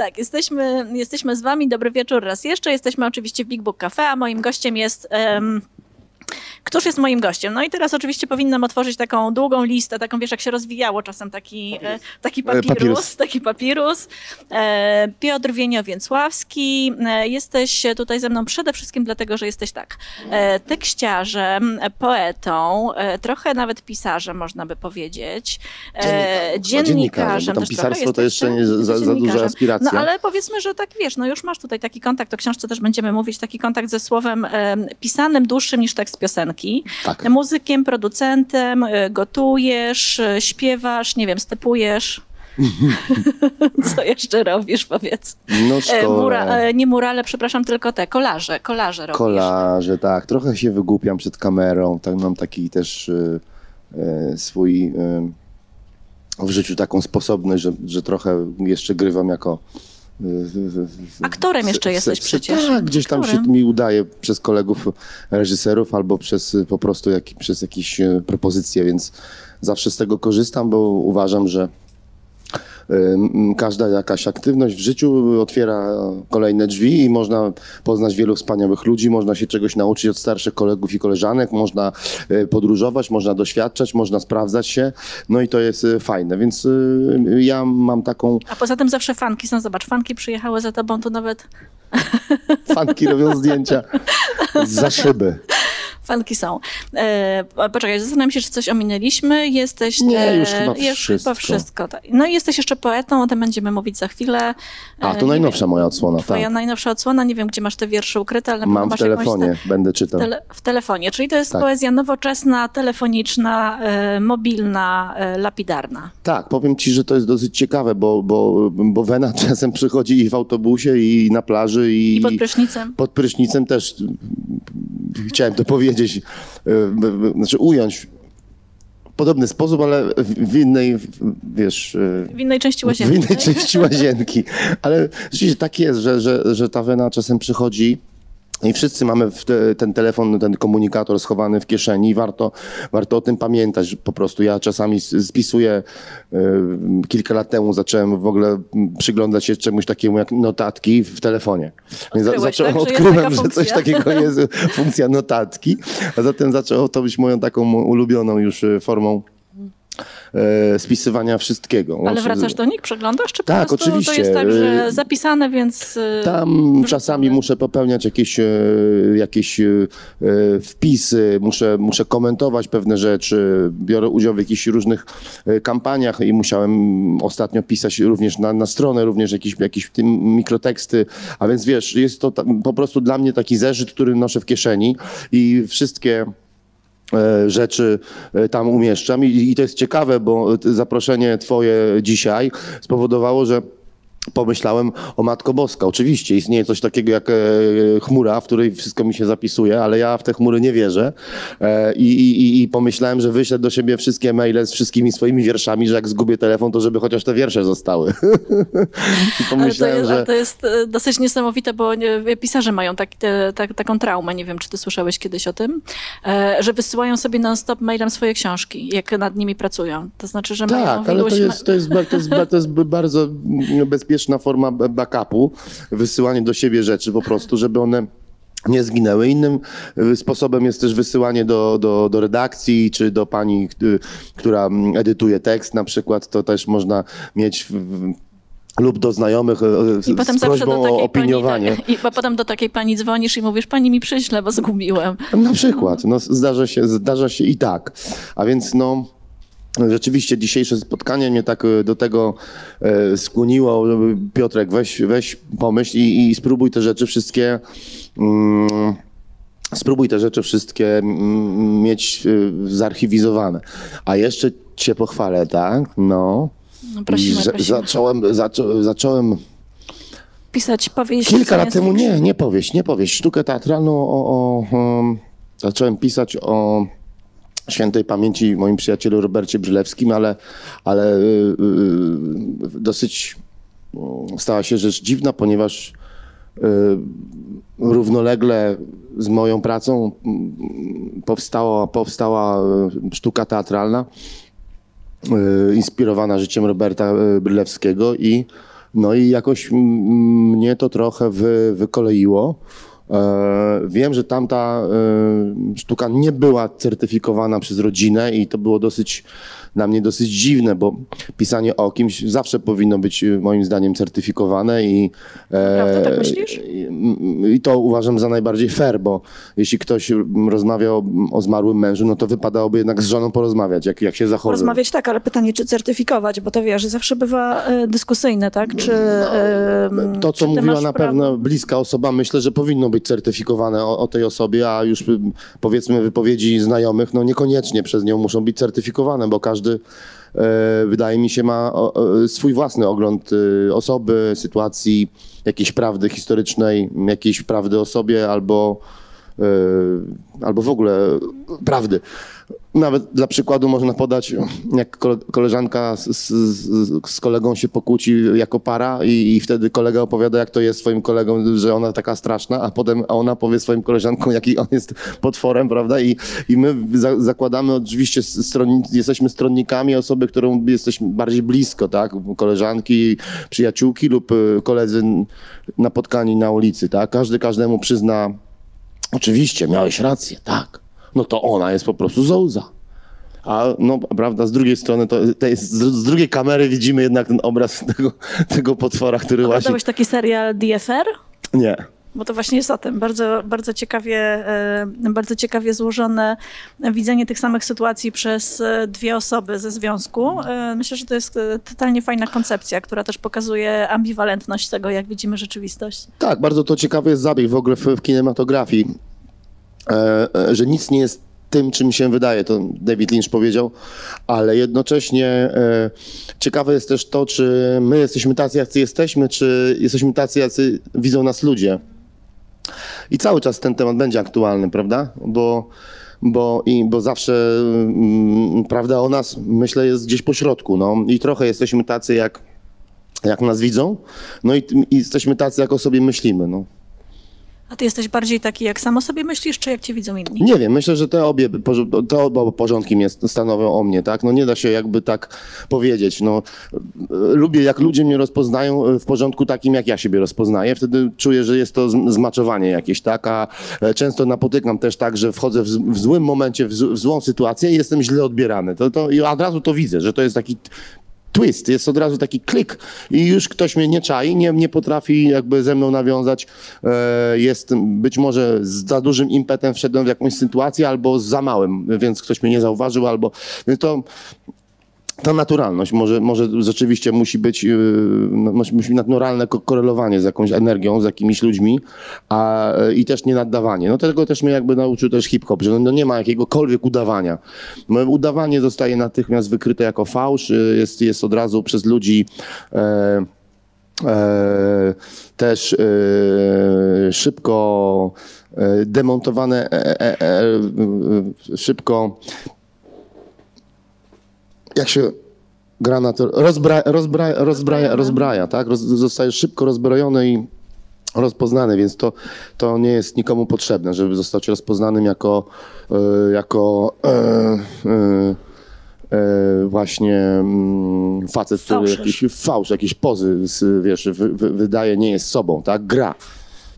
tak, jesteśmy, jesteśmy z wami. Dobry wieczór raz jeszcze. Jesteśmy oczywiście w Big Book Cafe, a moim gościem jest um, Któż jest moim gościem? No i teraz oczywiście powinnam otworzyć taką długą listę, taką wiesz, jak się rozwijało czasem taki, e, taki papirus, papirus. taki papirus. E, Piotr Wienio-Więcławski, e, jesteś tutaj ze mną przede wszystkim dlatego, że jesteś tak, tekściarzem, poetą, trochę nawet pisarzem, można by powiedzieć. Dziennikarzem. dziennikarzem tam pisarstwo to jeszcze nie za, za duża aspiracja. No ale powiedzmy, że tak wiesz, no już masz tutaj taki kontakt, o książce też będziemy mówić, taki kontakt ze słowem pisanym, dłuższym niż tekst piosenki Tak. Muzykiem, producentem, y, gotujesz, y, śpiewasz, nie wiem, stepujesz. Co jeszcze robisz, powiedz? No szkole. Mura, e, nie murale, przepraszam, tylko te, kolarze, kolarze robisz. Kolarze, tak. Trochę się wygłupiam przed kamerą. Tak mam taki też y, swój y, w życiu taką sposobność, że, że trochę jeszcze grywam jako Aktorem jeszcze jesteś przecież. Tak, gdzieś tam Aktorem. się mi udaje przez kolegów reżyserów albo przez po prostu jak, przez jakieś e, propozycje, więc zawsze z tego korzystam, bo uważam, że każda jakaś aktywność w życiu otwiera kolejne drzwi i można poznać wielu wspaniałych ludzi, można się czegoś nauczyć od starszych kolegów i koleżanek, można e, podróżować, można doświadczać, można sprawdzać się, no i to jest e, fajne, więc e, ja mam taką... A poza tym zawsze fanki są, zobacz, fanki przyjechały za tobą, to nawet... Fanki robią zdjęcia za szyby fanki są. E, poczekaj, zastanawiam się, czy coś ominęliśmy. Jesteś... Nie, e, już chyba już wszystko. Chyba wszystko tak. No i jesteś jeszcze poetą, o tym będziemy mówić za chwilę. A, to e, najnowsza moja odsłona, Twoja tak. najnowsza odsłona, nie wiem, gdzie masz te wiersze ukryte, ale Mam w telefonie, te... będę czytał. Tele... w telefonie, czyli to jest tak. poezja nowoczesna, telefoniczna, e, mobilna, e, lapidarna. Tak, powiem ci, że to jest dosyć ciekawe, bo, bo, bo Wena czasem przychodzi i w autobusie, i na plaży, i... I pod prysznicem. Pod prysznicem też chciałem to powiedzieć, e, znaczy ująć w podobny sposób, ale w innej, wiesz... E, w innej części łazienki. W innej części łazienki. Ale rzeczywiście tak jest, że, że, że ta wena czasem przychodzi i wszyscy mamy te, ten telefon, ten komunikator schowany w kieszeni i warto, warto o tym pamiętać. Po prostu ja czasami spisuję, y, kilka lat temu zacząłem w ogóle przyglądać się czemuś takiemu jak notatki w telefonie. Więc zacząłem, tak, odkryłem, że, że coś takiego jest, funkcja notatki, a zatem zaczęło to być moją taką ulubioną już y, formą e, spisywania wszystkiego. Ale wracasz do nich, przeglądasz, czy tak, po oczywiście. to jest tak, że e, zapisane, więc... E, Tam czasami muszę popełniać jakieś, e, jakieś wpisy, muszę, muszę komentować pewne rzeczy, biorę udział w jakichś różnych kampaniach i musiałem ostatnio pisać również na, na stronę, również jakieś, jakieś mikroteksty, a więc wiesz, jest to po prostu dla mnie taki zeszyt, który noszę w kieszeni i wszystkie E, rzeczy e, tam umieszczam. I, i to jest ciekawe, bo zaproszenie twoje dzisiaj spowodowało, że pomyślałem o Matko Boska. Oczywiście istnieje coś takiego jak e, chmura, w której wszystko mi się zapisuje, ale ja w te chmury nie wierzę e, i, i, i pomyślałem, że wyślę do siebie wszystkie maile z wszystkimi swoimi wierszami, że jak zgubię telefon, to żeby chociaż te wiersze zostały. I pomyślałem, ale to, jest, że... to jest e, dosyć niesamowite, bo pisarze mają tak, te, tak, taką traumę, nie wiem, czy ty słyszałeś kiedyś o tym, że wysyłają sobie non-stop mailem swoje książki, jak nad nimi pracują. To znaczy, że tak, mają ale to jest, to, jest, to, jest, to jest bardzo bezpieczne bezpieczna forma backupu, wysyłanie do siebie rzeczy po prostu, żeby one nie zginęły. Innym y, sposobem jest też wysyłanie do, do, do redakcji, czy do pani, y, która mm, edytuje tekst na przykład. To też można mieć w, lub do znajomych y, I potem z prośbą o opiniowanie. Pani, I potem do takiej pani dzwonisz i mówisz, pani mi przyśle, bo zgubiłem. Na przykład. No, zdarza, się, zdarza się i tak. A więc no... Rzeczywiście dzisiejsze spotkanie mnie tak e, do tego e, skłoniło. Piotrek, weź, weź pomyśl i, i spróbuj te rzeczy wszystkie. Mm, spróbuj te rzeczy wszystkie mm, mieć e, zarchiwizowane. A jeszcze cię pochwalę, tak? No. no prosimy, prosimy. Zacząłem, zaczą, zacząłem pisać powieść? Kilka lat temu nie, nie powieść, nie powieść. Sztukę teatralną o, o, em, zacząłem pisać o świętej pamięci moim przyjacielu Robercie Brzylewskim, ale, ale y, y, y, dosyć mm, stała się rzecz dziwna, ponieważ równolegle z moją pracą mm, powstała, powstała sztuka teatralna inspirowana życiem Roberta Brylewskiego i no i jakoś mnie to trochę wy, wykoleiło. E, Wiem, że tamta e, sztuka nie była certyfikowana przez rodzinę i to było dosyć dla mnie dosyć dziwne, bo pisanie o kimś zawsze powinno być e, moim zdaniem certyfikowane i, e, tak myślisz? i, i to uważam za najbardziej fair, bo jeśli ktoś mm, rozmawia o, o zmarłym mężu, no to wypadałoby jednak z żoną porozmawiać, jak, jak się zachowuje. Rozmawiać tak, ale pytanie, czy certyfikować, bo to wiesz, zawsze bywa e, dyskusyjne, tak? Czy, e, To, co mówiła na prawo? pewno bliska osoba, myślę, że powinno być certyfikowane o, o tej osobie, a już y, powiedzmy wypowiedzi znajomych, no niekoniecznie przez nią muszą być certyfikowane, bo każdy, e, wydaje mi się, ma swój własny ogląd y, osoby, sytuacji, jakiejś prawdy historycznej, jakiejś prawdy o sobie albo, e, albo w ogóle prawdy. Nawet dla przykładu można podać, jak kole- koleżanka z, z, z- kolegą się pokłóci jako para i, i wtedy kolega opowiada, jak to jest swoim kolegom, że ona taka straszna, a potem a ona powie swoim koleżankom, jaki on jest potworem, prawda? I, i my za, zakładamy oczywiście, jesteśmy stronnikami osoby, którą jesteśmy bardziej blisko, tak? Koleżanki, przyjaciółki lub y, koledzy napotkani na ulicy, tak? Każdy każdemu przyzna Oczywiście, miałeś rację, tak. No to ona jest po prostu Zouza. A no, prawda, z drugiej strony, to, to jest, z, drugiej kamery widzimy jednak ten obraz tego, tego potwora, który właśnie... Oglądałeś taki serial DFR? Nie. Bo to właśnie jest o tym. Bardzo, bardzo, ciekawie, e, bardzo ciekawie złożone widzenie tych samych sytuacji przez e, dwie osoby ze związku. E, Myślę, że to jest totalnie fajna koncepcja, która też pokazuje ambiwalentność tego, jak widzimy rzeczywistość. Tak, bardzo to ciekawy jest zabieg w ogóle w, w kinematografii, że nic nie jest tym, czym się wydaje, to David Lynch powiedział, ale jednocześnie e, ciekawe jest też to, czy my jesteśmy tacy, jacy jesteśmy, czy jesteśmy tacy, jacy widzą nas ludzie. I cały czas ten temat będzie aktualny, prawda? Bo, bo, i, bo zawsze mm, prawda o nas, myślę, jest gdzieś po środku. No. I trochę jesteśmy tacy, jak, jak nas widzą, no i, i jesteśmy tacy, jak o sobie myślimy. No. A ty jesteś bardziej taki, jak sam o sobie myślisz, czy jak cię widzą inni? Nie wiem, myślę, że te obie, te oba porządki mnie stanowią o mnie, tak? No nie da się jakby tak powiedzieć, no. Lubię, jak ludzie mnie rozpoznają w porządku takim, jak ja siebie rozpoznaję, wtedy czuję, że jest to zmaczowanie jakieś, tak? A e, często napotykam też tak, że wchodzę w, złym momencie, w, w złą sytuację i jestem źle odbierany. To, to, I od razu to widzę, że to jest taki twist, jest od razu taki klik i już ktoś mnie nie czai, nie, nie potrafi jakby ze mną nawiązać. E, jest być może z za dużym impetem wszedłem w jakąś sytuację albo z za małym, więc ktoś mnie nie zauważył albo... To ta naturalność może, może rzeczywiście musi być, yy, no, musi naturalne ko- korelowanie z jakąś energią, z jakimiś ludźmi a, yy, i też nie naddawanie. No tego też mnie jakby nauczył też hip-hop, że no, nie ma jakiegokolwiek udawania. No, udawanie zostaje natychmiast wykryte jako fałsz, yy, jest, jest od razu przez ludzi e, e, też e, szybko e, demontowane, e, e, e, e, szybko jak się gra na to, rozbra, rozbra, rozbraja, rozbraja, tak? Roz, zostaje szybko rozbrojony i rozpoznany, więc to, to nie jest nikomu potrzebne, żeby zostać rozpoznanym jako, e, jako e, e, e, właśnie mm, facet, który Fałszerz. jakiś fałsz, jakieś pozy, wiesz, wy, wy, wydaje, nie jest sobą, tak? Gra.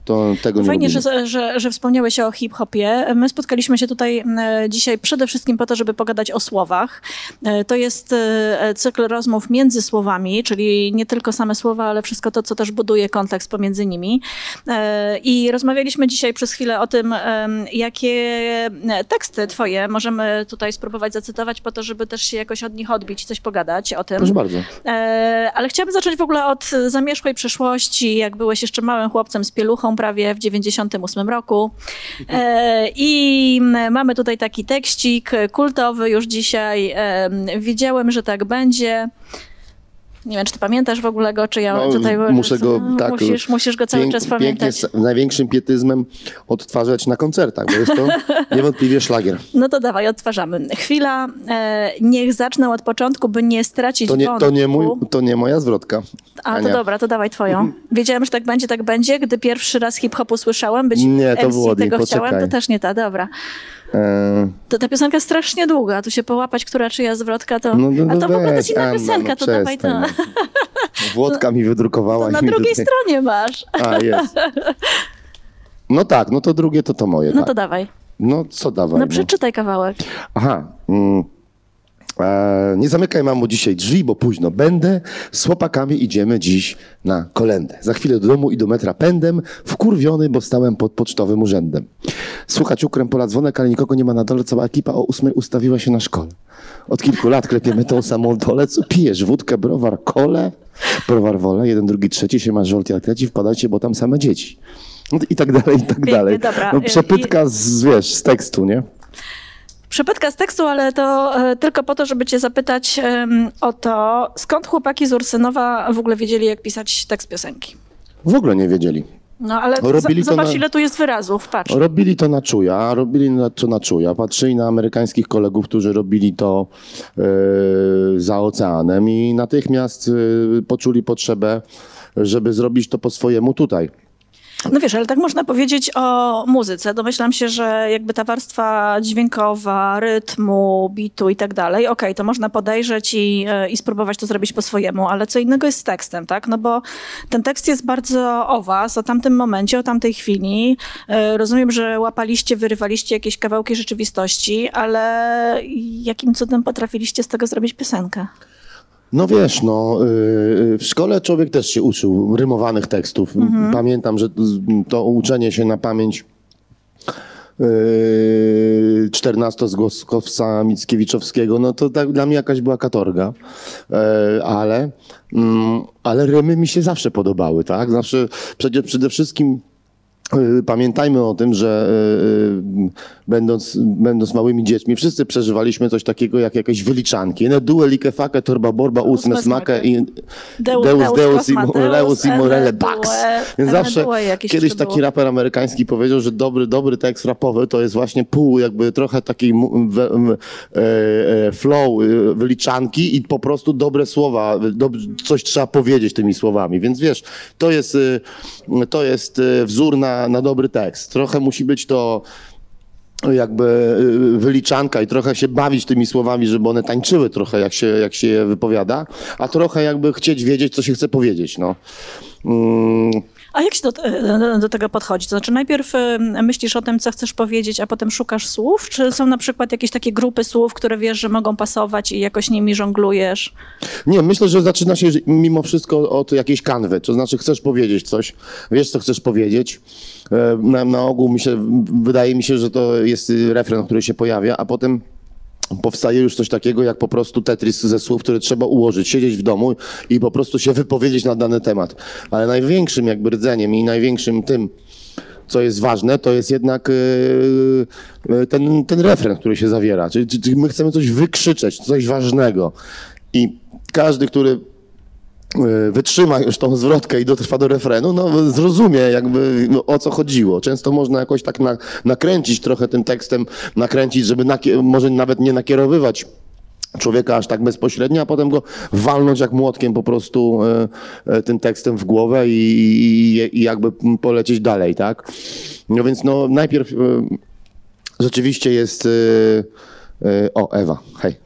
To tego nie Fajnie, że, że, że wspomniałeś o hip-hopie. My spotkaliśmy się tutaj m, dzisiaj przede wszystkim po to, żeby pogadać o słowach. E, To jest e, cykl rozmów między słowami, czyli nie tylko same słowa, ale wszystko to, co też buduje kontekst pomiędzy nimi. E, I rozmawialiśmy dzisiaj przez chwilę o tym, jakie e, teksty twoje możemy tutaj spróbować zacytować po to, żeby też się jakoś od nich odbić i coś pogadać o tym. Proszę bardzo. E, ale chciałabym zacząć w ogóle od zamierzchłej przeszłości, jak byłeś jeszcze małym chłopcem z pieluchą prawie w 98 roku. E, I mamy tutaj taki tekścik kultowy już dzisiaj. E, wiedziałem, że tak będzie. Nie wiem, czy ty pamiętasz w ogóle go, czy ja No, tutaj... muszę go, no, tak, Musisz, musisz go cały pięk- czas pięknie, pamiętać. z największym pietyzmem odtwarzać na koncertach, bo jest to niewątpliwie szlagier. No to dawaj, odtwarzamy. Chwila, e, niech zacznę od początku, by nie stracić To nie, wątku. to nie, mój, to nie moja zwrotka. A, to Ania. dobra, to dawaj twoją. Wiedziałem, że tak będzie, tak będzie. Gdy pierwszy raz hip-hopu słyszałem, być Nie, to MC było, tego nie, chciałem, to poczekaj. też nie ta, dobra. E, To ta piosenka strasznie długa, tu się połapać, która czyja zwrotka, to... no, no, A to w ogóle to jest inna piosenka, no to dawaj to. no. Włodka mi wydrukowała. To na drugiej tutaj- stronie masz. A, jest. No tak, no to drugie to to moje, No tak. to dawaj. No co dawaj. No przeczytaj kawałek. Aha. Mm. Nie zamykaj mamo dzisiaj drzwi, bo późno będę. Z chłopakami idziemy dziś na kolendę. Za chwilę do domu i do metra pędem, wkurwiony, bo stałem pod pocztowym urzędem. Słuchać ukrem pola dzwonek, ale nikogo nie ma na dole. Cała ekipa o ósmej ustawiła się na szkole. Od kilku lat klepiemy tą samą dolę. Co pijesz? Wódkę, browar, kole? Browar wolę, jeden, drugi, trzeci, się masz żolti, atleci, wpadajcie, bo tam same dzieci. I tak dalej, i tak Pięknie, dalej. dobra. No, I- przepytka z, wiesz, z tekstu, nie? Przepytka z tekstu, ale to e, tylko po to, żeby cię zapytać o to, skąd chłopaki z Ursynowa w ogóle wiedzieli, jak pisać tekst piosenki. W ogóle nie wiedzieli. No ale Robili zobacz, na- ile tu jest wyrazów, patrz. Robili to na czuja, robili na, to na czuja. Patrzyli na amerykańskich kolegów, którzy robili to e, za oceanem i natychmiast e, poczuli potrzebę, żeby zrobić to po swojemu tutaj. No wiesz, ale tak można powiedzieć o muzyce. Domyślam się, że jakby ta warstwa dźwiękowa, rytmu, bitu i tak dalej, okej, to można podejrzeć i, i spróbować to zrobić po swojemu, ale co innego jest z tekstem, tak? No bo ten tekst jest bardzo o was, o tamtym momencie, o tamtej chwili. E, Rozumiem, że łapaliście, wyrywaliście jakieś kawałki rzeczywistości, ale jakim cudem potrafiliście z tego zrobić piosenkę? No wiesz, no, y, w szkole człowiek też się uczył rymowanych tekstów. Pamiętam, że to uczenie się na pamięć yy, 14-zgłoskowca Mickiewiczowskiego, no to tak dla mnie jakaś była katorga, E, ale, mm, ale rymy mi się zawsze podobały, tak? Zawsze, przede, przede wszystkim y, Pamiętajmy o tym, że y, y, będąc, będąc małymi dziećmi, wszyscy przeżywaliśmy coś takiego jak jakieś wyliczanki. Ne due, like, fake, torba, borba, Ósme smake i Deus, Deus, Deus, i i Morele ene Bax. Więc ene zawsze kiedyś taki raper amerykański powiedział, że dobry, dobry tekst rapowy to jest właśnie pół jakby trochę takiej e, e, flow, e, wyliczanki i po prostu dobre słowa, coś trzeba powiedzieć tymi słowami. Więc wiesz, to jest, e, to jest e, wzór na, na dobry tekst. Trochę musi być to jakby y, wyliczanka i trochę się bawić tymi słowami, żeby one tańczyły trochę, jak się, jak się je wypowiada, a trochę jakby chcieć wiedzieć, co się chce powiedzieć, no. Mm, A jak się do, do, do tego podchodzi? To znaczy najpierw y, myślisz o tym, co chcesz powiedzieć, a potem szukasz słów? Czy są na przykład jakieś takie grupy słów, które wiesz, że mogą pasować i jakoś nimi żonglujesz? Nie, myślę, że zaczyna się mimo wszystko od jakiejś kanwy, to znaczy chcesz powiedzieć coś, wiesz, co chcesz powiedzieć. E, Na, na ogół mi się, wydaje mi się, że to jest refren, który się pojawia, a potem powstaje już coś takiego jak po prostu Tetris ze słów, które trzeba ułożyć, siedzieć w domu i po prostu się wypowiedzieć na dany temat. Ale największym jakby rdzeniem i największym tym, co jest ważne, to jest jednak yy, yy, ten, ten refren, który się zawiera. Czyli, my chcemy coś wykrzyczeć, coś ważnego. I każdy, który wytrzyma już tą zwrotkę i dotrwa do refrenu, no zrozumie jakby no, o co chodziło. Często można jakoś tak na, nakręcić trochę tym tekstem, nakręcić, żeby może nawet nie nakierowywać człowieka aż tak bezpośrednio, a potem go walnąć jak młotkiem po prostu e, e, tym tekstem w głowę i, i, i jakby polecieć dalej, tak? No więc no najpierw e, rzeczywiście jest... e, e, O, Ewa, hej.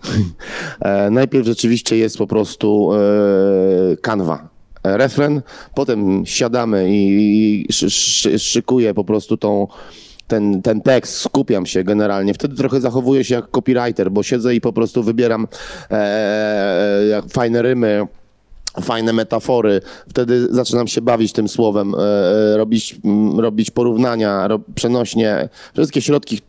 E, Najpierw rzeczywiście jest po prostu e, kanwa, e, refren, potem siadamy i szy- szy- szykuję po prostu tą, ten, ten tekst, skupiam się generalnie. Wtedy trochę zachowuję się jak copywriter, bo siedzę i po prostu wybieram e, fajne rymy, fajne metafory. Wtedy zaczynam się bawić tym słowem, e, e, robić, m, robić porównania, ro, przenośnie, wszystkie środki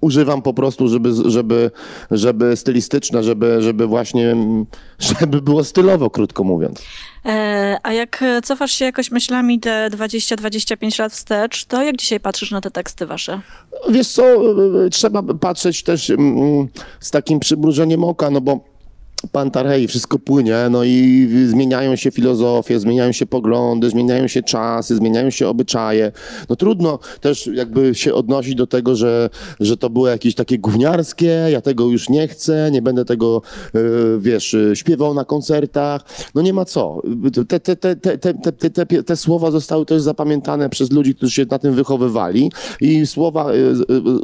używam po prostu, żeby, żeby, żeby stylistyczne, żeby, żeby właśnie, mm, żeby było stylowo, krótko mówiąc. E, a jak e, cofasz się jakoś myślami te 20-25 lat wstecz, to jak dzisiaj patrzysz na te teksty wasze? Wiesz co, y, y, trzeba patrzeć też mm, z takim przymrużeniem oka, no bo Pantarhei, wszystko płynie, no i zmieniają się filozofie, zmieniają się poglądy, zmieniają się czasy, zmieniają się obyczaje. No trudno też jakby się odnosić do tego, że, że to było jakieś takie gówniarskie, ja tego już nie chcę, nie będę tego, e, wiesz, e, śpiewał na koncertach. No nie ma co. Te, te, te, te, te, te, te, słowa zostały też zapamiętane przez ludzi, którzy się na tym wychowywali i słowa e,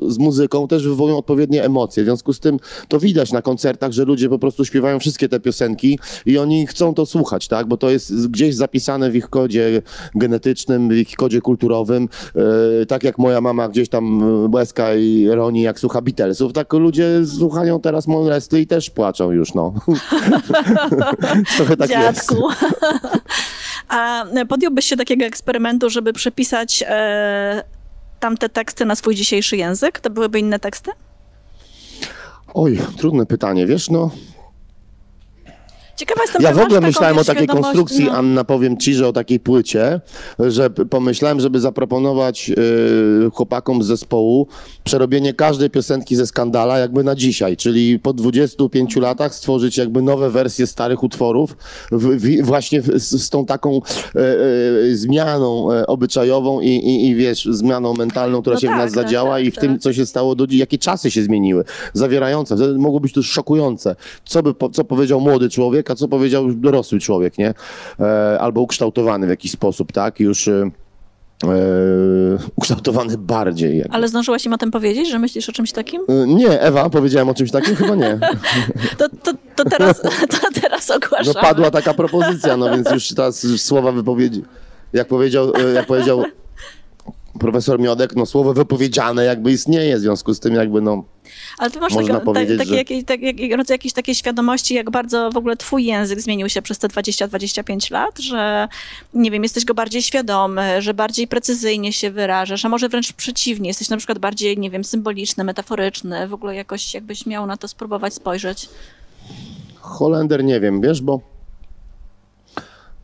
z muzyką też wywołują odpowiednie emocje. W związku z tym to widać na koncertach, że ludzie po prostu śpiewają wszystkie te piosenki i oni chcą to słuchać, tak? Bo to jest gdzieś zapisane w ich kodzie genetycznym, w ich kodzie kulturowym. E, tak jak moja mama gdzieś tam e, łezka i roni, jak słucha Beatlesów, tak ludzie słuchają teraz Molesty i też płaczą już, no. Trochę tak jest. A podjąłbyś się takiego eksperymentu, żeby przepisać e, tamte teksty na swój dzisiejszy język? To byłyby inne teksty? Oj, trudne pytanie, wiesz, no. Ciekawa jestem, Ja w ogóle myślałem o takiej konstrukcji, no. Anna, powiem ci, że o takiej płycie, że pomyślałem, żeby zaproponować y, chłopakom z zespołu przerobienie każdej piosenki ze skandala jakby na dzisiaj, czyli po 25 latach stworzyć jakby nowe wersje starych utworów w, w, właśnie w, z, z tą taką e, e, zmianą e, obyczajową i, i, i wiesz, zmianą mentalną, która No się w tak, nas tak, zadziała tak, i w tym, tak. co się stało do dziś, jakie czasy się zmieniły, zawierające. Mogło być to szokujące. Co by, co powiedział młody człowiek, a co powiedział dorosły człowiek, nie? E, albo ukształtowany w jakiś sposób, tak? Już e, e, ukształtowany bardziej. jakby. Ale zdążyłaś im o tym powiedzieć, że myślisz o czymś takim? Nie, Ewa, powiedziałem o czymś takim? Chyba nie. To, to, to, teraz, to teraz No ogłaszamy. padła taka propozycja, no więc już teraz słowa wypowiedzi. Jak powiedział, jak powiedział profesor Miodek, no słowo wypowiedziane jakby istnieje, w związku z tym jakby no... Ale ty masz Można taka, powiedzieć, tak, że- jakieś, tak, rodzaj jakiejś takiej świadomości, jak bardzo w ogóle twój język zmienił się przez te 20-25 lat, że nie wiem, jesteś go bardziej świadomy, że bardziej precyzyjnie się wyrażasz, a może wręcz przeciwnie, jesteś na przykład bardziej, nie wiem, symboliczny, metaforyczny, w ogóle jakoś jakbyś miał na to spróbować spojrzeć. Holender nie wiem, wiesz, bo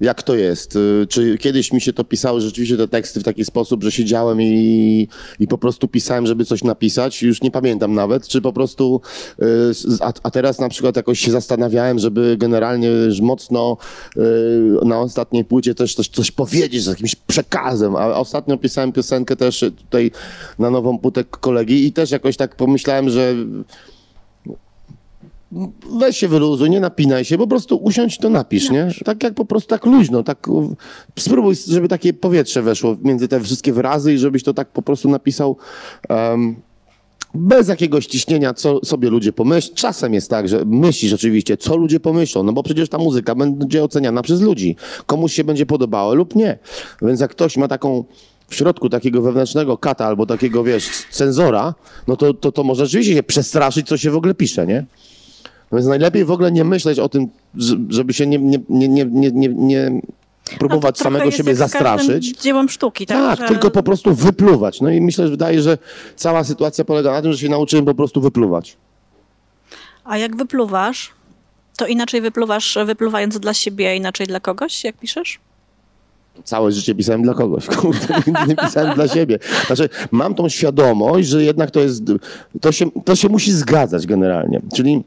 jak to jest? Y, Czy kiedyś mi się to pisały rzeczywiście te teksty w taki sposób, że siedziałem i, i po prostu pisałem, żeby coś napisać? Już nie pamiętam nawet. Czy po prostu, y, a, a teraz na przykład jakoś się zastanawiałem, żeby generalnie mocno y, na ostatniej płycie też coś, coś powiedzieć z jakimś przekazem. A ostatnio pisałem piosenkę też tutaj na nową płytę kolegi i też jakoś tak pomyślałem, że weź się wyluzuj, nie napinaj się, po prostu usiądź to napisz, nie? Tak jak po prostu tak luźno, tak spróbuj, żeby takie powietrze weszło między te wszystkie wyrazy i żebyś to tak po prostu napisał em, bez jakiegoś ciśnienia, co sobie ludzie pomyślą. Czasem jest tak, że myślisz oczywiście, co ludzie pomyślą, no bo przecież ta muzyka będzie oceniana przez ludzi. Komuś się będzie podobało lub nie. Więc jak ktoś ma taką w środku takiego wewnętrznego kata albo takiego, wiesz, cenzora, no to, to, to może rzeczywiście się przestraszyć, co się w ogóle pisze, nie? Więc najlepiej w ogóle nie myśleć o tym, że- żeby się nie, nie, nie, nie, nie, nie, próbować No samego siebie zastraszyć. dziełem sztuki, tak? Tak, że... tylko po prostu wypluwać. No i myślę, że wydaje, że cała sytuacja polega na tym, że się nauczyłem po prostu wypluwać. A jak wypluwasz, to inaczej wypluwasz, wypluwając dla siebie, a inaczej dla kogoś, jak piszesz? Całe życie pisałem dla kogoś. Nie pisałem dla siebie. Znaczy, mam tą świadomość, że jednak to jest, to się, to się musi zgadzać generalnie. Czyli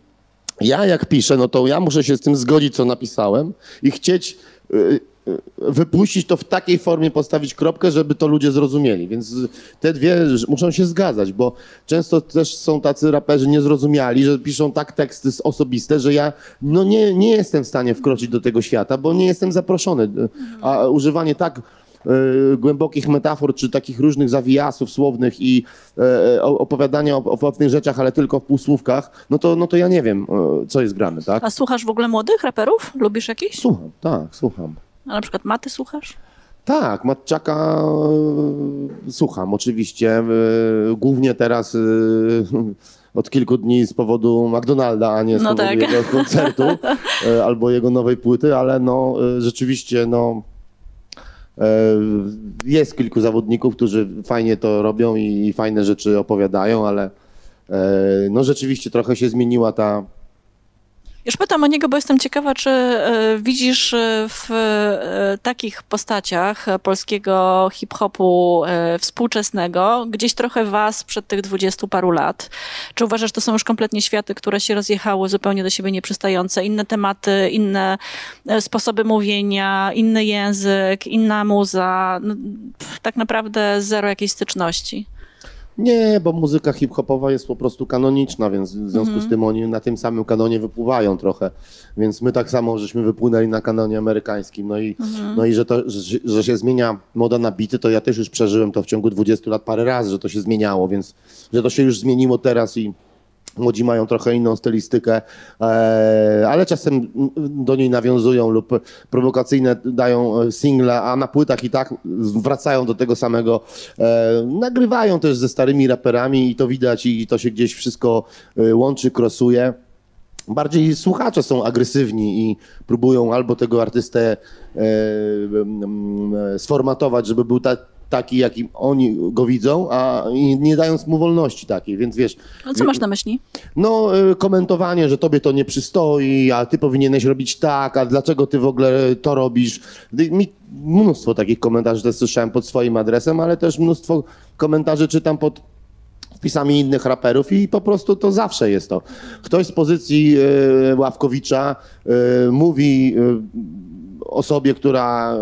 ja jak piszę, no to ja muszę się z tym zgodzić, co napisałem i chcieć y, y, wypuścić to w takiej formie, postawić kropkę, żeby to ludzie zrozumieli. Więc te dwie muszą się zgadzać, bo często też są tacy raperzy niezrozumiali, że piszą tak teksty osobiste, że ja no nie, nie jestem w stanie wkroczyć do tego świata, bo nie jestem zaproszony. A używanie tak głębokich metafor, czy takich różnych zawijasów słownych i e, o- opowiadania o, o pewnych rzeczach, ale tylko w półsłówkach, no to, no to ja nie wiem, e, co jest grane, tak? A słuchasz w ogóle młodych raperów? Lubisz jakichś? Słucham, tak, słucham. A na przykład Maty słuchasz? Tak, Matczaka e, słucham oczywiście. e, Głównie teraz e, od kilku dni z powodu McDonalda, a nie z No powodu tak. jego koncertu e, albo jego nowej płyty, ale no e, rzeczywiście no e, jest kilku zawodników, którzy fajnie to robią i, i fajne rzeczy opowiadają, ale e, no rzeczywiście trochę się zmieniła ta Już pytam o niego, bo jestem ciekawa, czy e, widzisz e, w e, takich postaciach polskiego hip-hopu współczesnego gdzieś trochę was przed tych dwudziestu paru lat? Czy uważasz, że to są już kompletnie światy, które się rozjechały, zupełnie do siebie nieprzystające, inne tematy, inne sposoby mówienia, inny język, inna muza, no, tak naprawdę zero jakiejś styczności? Nie, bo muzyka hip-hopowa jest po prostu kanoniczna, więc w związku z tym oni na tym samym kanonie wypływają trochę. Więc my tak samo żeśmy wypłynęli na kanonie amerykańskim. No i, no i że, to, że, że się zmienia moda na bity, to ja też już przeżyłem to w ciągu 20 lat parę razy, że to się zmieniało, więc że to się już zmieniło teraz i młodzi mają trochę inną stylistykę, e, ale czasem do niej nawiązują lub prowokacyjne dają e, single, a na płytach i tak wracają do tego samego. E, nagrywają też ze starymi raperami i to widać i to się gdzieś wszystko łączy, krosuje. Bardziej słuchacze są agresywni i próbują albo tego artystę sformatować, żeby był ta, taki, jakim oni go widzą, a nie dając mu wolności takiej, więc wiesz, No, co masz na myśli? no, y, komentowanie, że tobie to nie przystoi, a ty powinieneś robić tak, a dlaczego ty w ogóle to robisz. Mi mnóstwo takich komentarzy też słyszałem pod swoim adresem, ale też mnóstwo komentarzy czytam pod wpisami innych raperów i po prostu to zawsze jest to. Ktoś z pozycji y, Ławkowicza y, mówi osobie, która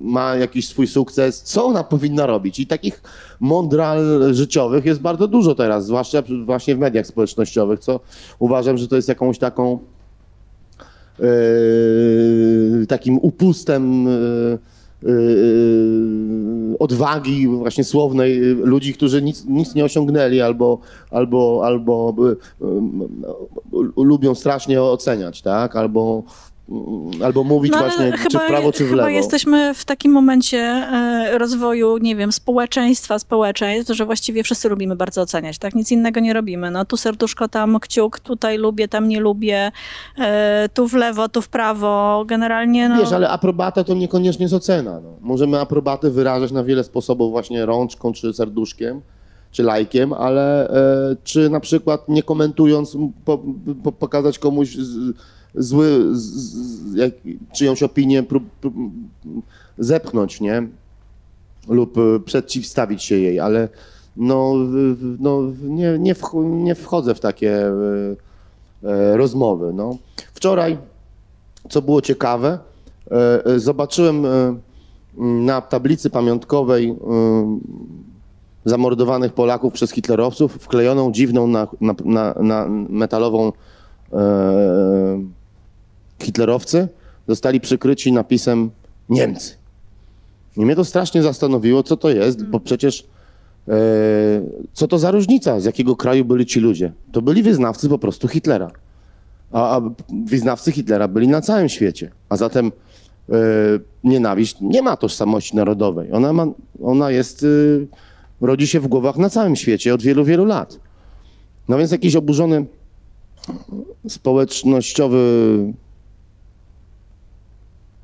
ma jakiś swój sukces, co ona powinna robić. I takich mądral życiowych jest bardzo dużo teraz, zwłaszcza właśnie w mediach społecznościowych, co uważam, że to jest jakąś taką e, takim upustem e, e, odwagi właśnie słownej ludzi, którzy nic, nic nie osiągnęli albo, albo, albo e, e, lubią strasznie oceniać, tak? Albo, albo mówić No, właśnie czy w prawo, czy w chyba lewo. jesteśmy w takim momencie e, rozwoju, nie wiem, społeczeństwa, społeczeństw, że właściwie wszyscy lubimy bardzo oceniać, tak? Nic innego nie robimy. No tu serduszko, tam kciuk, tutaj lubię, tam nie lubię, e, tu w lewo, tu w prawo. Generalnie, no... Wiesz, ale aprobata to niekoniecznie jest ocena. No. Możemy aprobatę wyrażać na wiele sposobów, właśnie rączką, czy serduszkiem, czy lajkiem, ale e, czy na przykład nie komentując po, po, pokazać komuś z, zły, z, z, jak, czyjąś opinię, zepchnąć, nie? Lub e, przeciwstawić się jej, ale no, w- w- no nie, nie, wch- nie wchodzę w takie e, e, rozmowy. No. Wczoraj co było ciekawe, zobaczyłem na tablicy pamiątkowej zamordowanych Polaków przez hitlerowców wklejoną dziwną na, na, na, na metalową e, hitlerowcy. Zostali przykryci napisem Niemcy. I mnie to strasznie zastanowiło, co to jest, bo przecież e, co to za różnica, z jakiego kraju byli ci ludzie? To byli wyznawcy po prostu Hitlera. A, a wyznawcy Hitlera byli na całym świecie. A zatem e, nienawiść nie ma tożsamości narodowej. Ona, ma, ona jest, e, rodzi się w głowach na całym świecie od wielu, wielu lat. No więc jakiś oburzony społecznościowy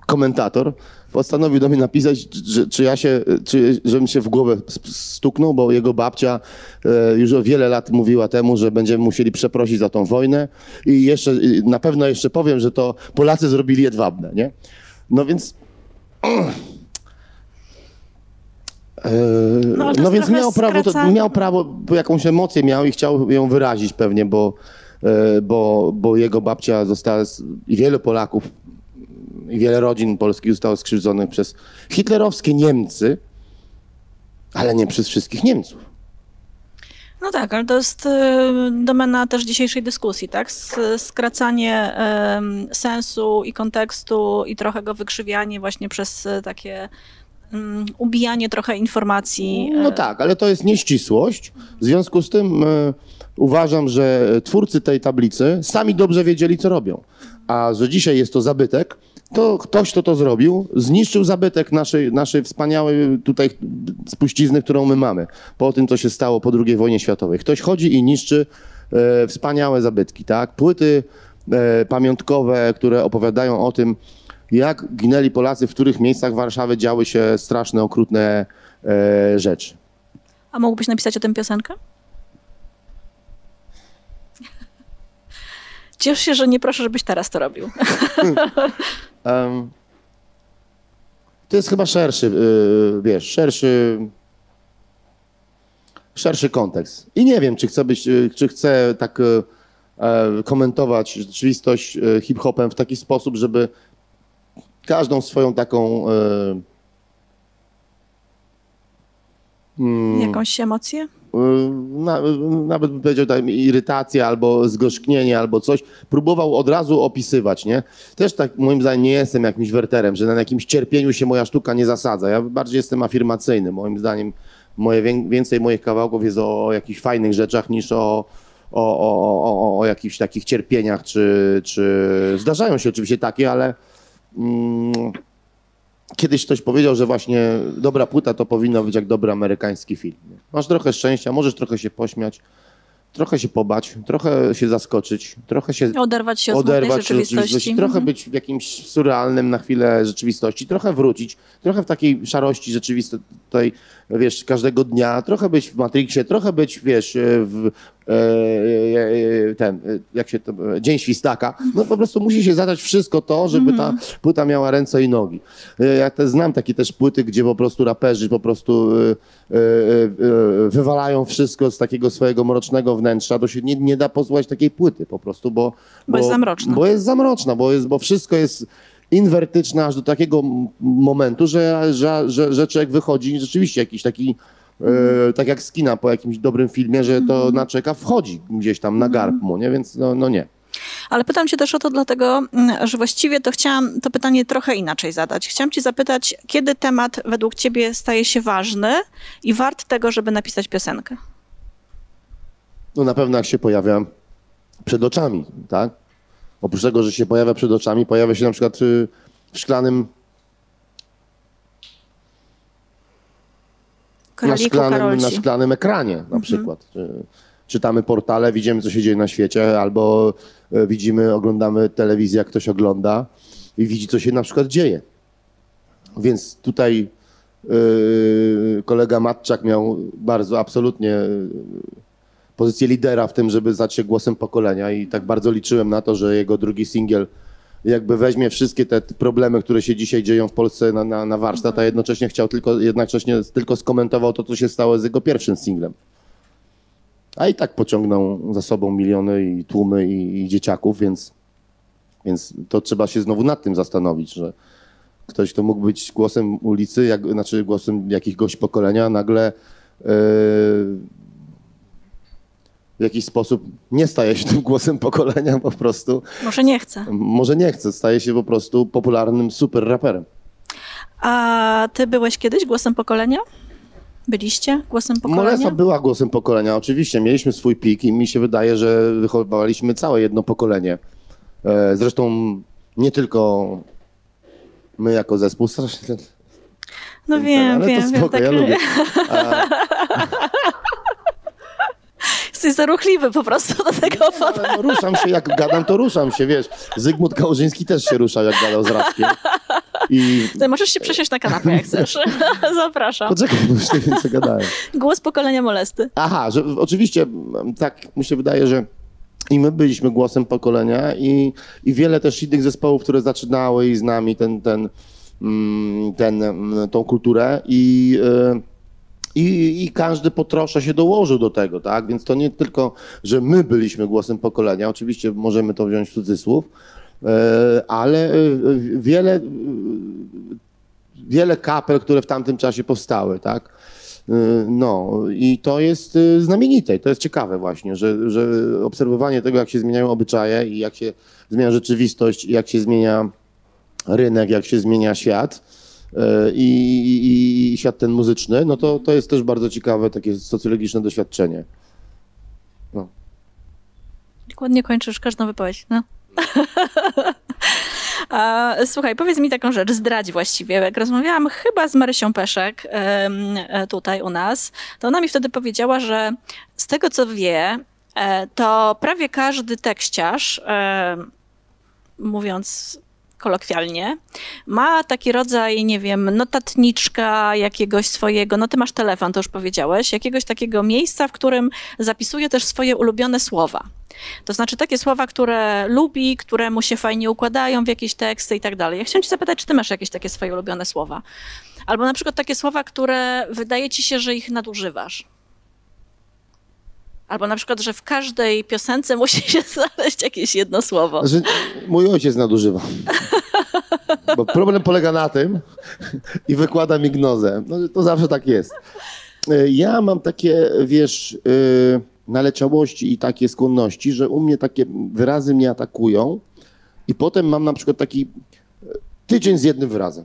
komentator postanowił do mnie napisać, że, czy ja się, czy, żebym się w głowę stuknął, bo jego babcia e, już o wiele lat mówiła temu, że będziemy musieli przeprosić za tą wojnę i jeszcze, na pewno jeszcze powiem, że to Polacy zrobili jedwabne, nie? No więc... E, No, no więc miał prawo, to, miał prawo, jakąś emocję miał i chciał ją wyrazić pewnie, bo, e, bo, bo jego babcia została, i wielu Polaków, wiele rodzin polskich zostało skrzywdzonych przez hitlerowskie Niemcy, ale nie przez wszystkich Niemców. No tak, ale to jest y, domena też dzisiejszej dyskusji, tak? Skracanie sensu i kontekstu i trochę go wykrzywianie właśnie przez y, takie mm, ubijanie trochę informacji. No e, tak, ale to jest nieścisłość. W związku z tym e, uważam, że twórcy tej tablicy sami dobrze wiedzieli, co robią. A że dzisiaj jest to zabytek, to ktoś, kto to zrobił, zniszczył zabytek naszej, naszej wspaniałej tutaj spuścizny, którą my mamy. Po tym, co się stało po II wojnie światowej. Ktoś chodzi i niszczy e, wspaniałe zabytki, tak? Płyty e, pamiątkowe, które opowiadają o tym, jak ginęli Polacy, w których miejscach Warszawy działy się straszne, okrutne e, rzeczy. A mógłbyś napisać o tym piosenkę? Ciesz się, że nie proszę, żebyś teraz to robił. Em, to jest chyba szerszy, y, wiesz, szerszy, szerszy kontekst. I nie wiem, czy chcę być, y, czy chcę tak y, e, komentować rzeczywistość y, hip-hopem w taki sposób, żeby każdą swoją taką y, mm, Jakąś emocję? Y, na, nawet bym powiedział tam irytacja albo zgorzknienie albo coś, próbował od razu opisywać, nie? Też tak moim zdaniem nie jestem jakimś werterem, że na jakimś cierpieniu się moja sztuka nie zasadza. Ja bardziej jestem afirmacyjny. Moim zdaniem moje, wię- więcej moich kawałków jest o, o jakichś fajnych rzeczach niż o, o, o, o, o, o jakichś takich cierpieniach, czy, czy zdarzają się oczywiście takie, ale mm, kiedyś ktoś powiedział, że właśnie dobra płyta to powinno być jak dobry amerykański film. nie? Masz trochę szczęścia, możesz trochę się pośmiać, trochę się pobać, trochę się zaskoczyć, trochę się Oderwać się od oderwać od rzeczywistości. trochę być w jakimś surrealnym na chwilę rzeczywistości, trochę wrócić, trochę w takiej szarości rzeczywistej, wiesz, każdego dnia, trochę być w Matrixie, trochę być, wiesz, w e, e, ten, e, jak się to, e, Dzień Świstaka. No po prostu musi się zadać wszystko to, żeby ta Mhm. płyta miała ręce i nogi. E, Ja te, znam takie też płyty, gdzie po prostu raperzy po prostu e, e, e, wywalają wszystko z takiego swojego mrocznego wnętrza, to się nie, nie da posłuchać takiej płyty po prostu, bo... Bo jest zamroczna. Bo jest zamroczna, bo, jest, bo wszystko jest inwertyczne aż do takiego momentu, że, że, że, że człowiek wychodzi rzeczywiście jakiś taki, e, tak jak z kina po jakimś dobrym filmie, że to na człowieka wchodzi gdzieś tam na garb mu, nie? Więc no, no nie. Ale pytam cię też o to dlatego, mm, że właściwie to chciałam to pytanie trochę inaczej zadać. Chciałam ci zapytać, kiedy temat według ciebie staje się ważny i wart tego, żeby napisać piosenkę? No na pewno jak się pojawia przed oczami, tak? Oprócz tego, że się pojawia przed oczami, pojawia się na przykład y, w szklanym, na szklanym, Karolci. na szklanym ekranie na przykład. Czy, czytamy portale, widzimy, co się dzieje na świecie, albo e, widzimy, oglądamy telewizję, jak ktoś ogląda i widzi, co się na przykład dzieje. Więc tutaj yy, kolega Matczak miał bardzo absolutnie yy, pozycję lidera w tym, żeby stać się głosem pokolenia i tak bardzo liczyłem na to, że jego drugi singiel jakby weźmie wszystkie te problemy, które się dzisiaj dzieją w Polsce na, na, na warsztat, a jednocześnie chciał tylko, jednocześnie tylko skomentował to, co się stało z jego pierwszym singlem. A i tak pociągnął za sobą miliony i tłumy i, i dzieciaków, więc, więc to trzeba się znowu nad tym zastanowić, że ktoś, kto mógł być głosem ulicy, jak, znaczy głosem jakiegoś pokolenia, nagle yy, w jakiś sposób nie staje się tym głosem pokolenia po prostu. Może nie chcę. Może nie chce, staje się po prostu popularnym super raperem. A ty byłeś kiedyś głosem pokolenia? Byliście głosem pokolenia? Molesa była głosem pokolenia, oczywiście. Mieliśmy swój pik i mi się wydaje, że wychowywaliśmy całe jedno pokolenie. E, Zresztą nie tylko my jako zespół, strasznie No wiem, ale wiem, to wiem. spoko, Tak, ja lubię. Jesteś zaruchliwy po prostu do tego fotu. Ale no, ruszam się, jak gadam, to ruszam się, wiesz. Zygmunt Kałużyński też się ruszał, jak gadał z Radkiem. I Ty możesz się przesiąść na kanapę, jak chcesz. Zapraszam. poczekaj, bo już nie wiem, co gadałem. Głos pokolenia molesty. Aha, że oczywiście tak mi się wydaje, że i my byliśmy głosem pokolenia i, i wiele też innych zespołów, które zaczynały i z nami ten, ten, mm, ten, mm, tą kulturę i, y, i, i każdy po trosze się dołożył do tego, tak? Więc to nie tylko, że my byliśmy głosem pokolenia, oczywiście możemy to wziąć w cudzysłów, y, ale y, wiele, y, wiele kapel, które w tamtym czasie powstały, tak? No i to jest znamienite, i to jest ciekawe właśnie, że, że obserwowanie tego, jak się zmieniają obyczaje i jak się zmienia rzeczywistość, i jak się zmienia rynek, jak się zmienia świat i, i, i świat ten muzyczny, no to, to jest też bardzo ciekawe takie socjologiczne doświadczenie. Jak ładnie kończysz każdą wypowiedź. No. A, słuchaj, powiedz mi taką rzecz, zdradź właściwie. Jak rozmawiałam chyba z Marysią Peszek e, tutaj u nas, to ona mi wtedy powiedziała, że z tego co wie, e, to prawie każdy tekściarz, mówiąc kolokwialnie, ma taki rodzaj, nie wiem, notatniczka jakiegoś swojego, no ty masz telefon, to już powiedziałeś, jakiegoś takiego miejsca, w którym zapisuje też swoje ulubione słowa. To znaczy takie słowa, które lubi, które mu się fajnie układają w jakieś teksty i tak dalej. Ja chciałam cię zapytać, czy ty masz jakieś takie swoje ulubione słowa? Albo na przykład takie słowa, które wydaje ci się, że ich nadużywasz. Albo na przykład, że w każdej piosence musi się znaleźć jakieś jedno słowo. Znaczy, mój ojciec nadużywa. Bo problem polega na tym i wykłada mi gnozę. No, to zawsze tak jest. Y, Ja mam takie, wiesz, y, naleciałości i takie skłonności, że u mnie takie wyrazy mnie atakują i potem mam na przykład taki y, tydzień z jednym wyrazem.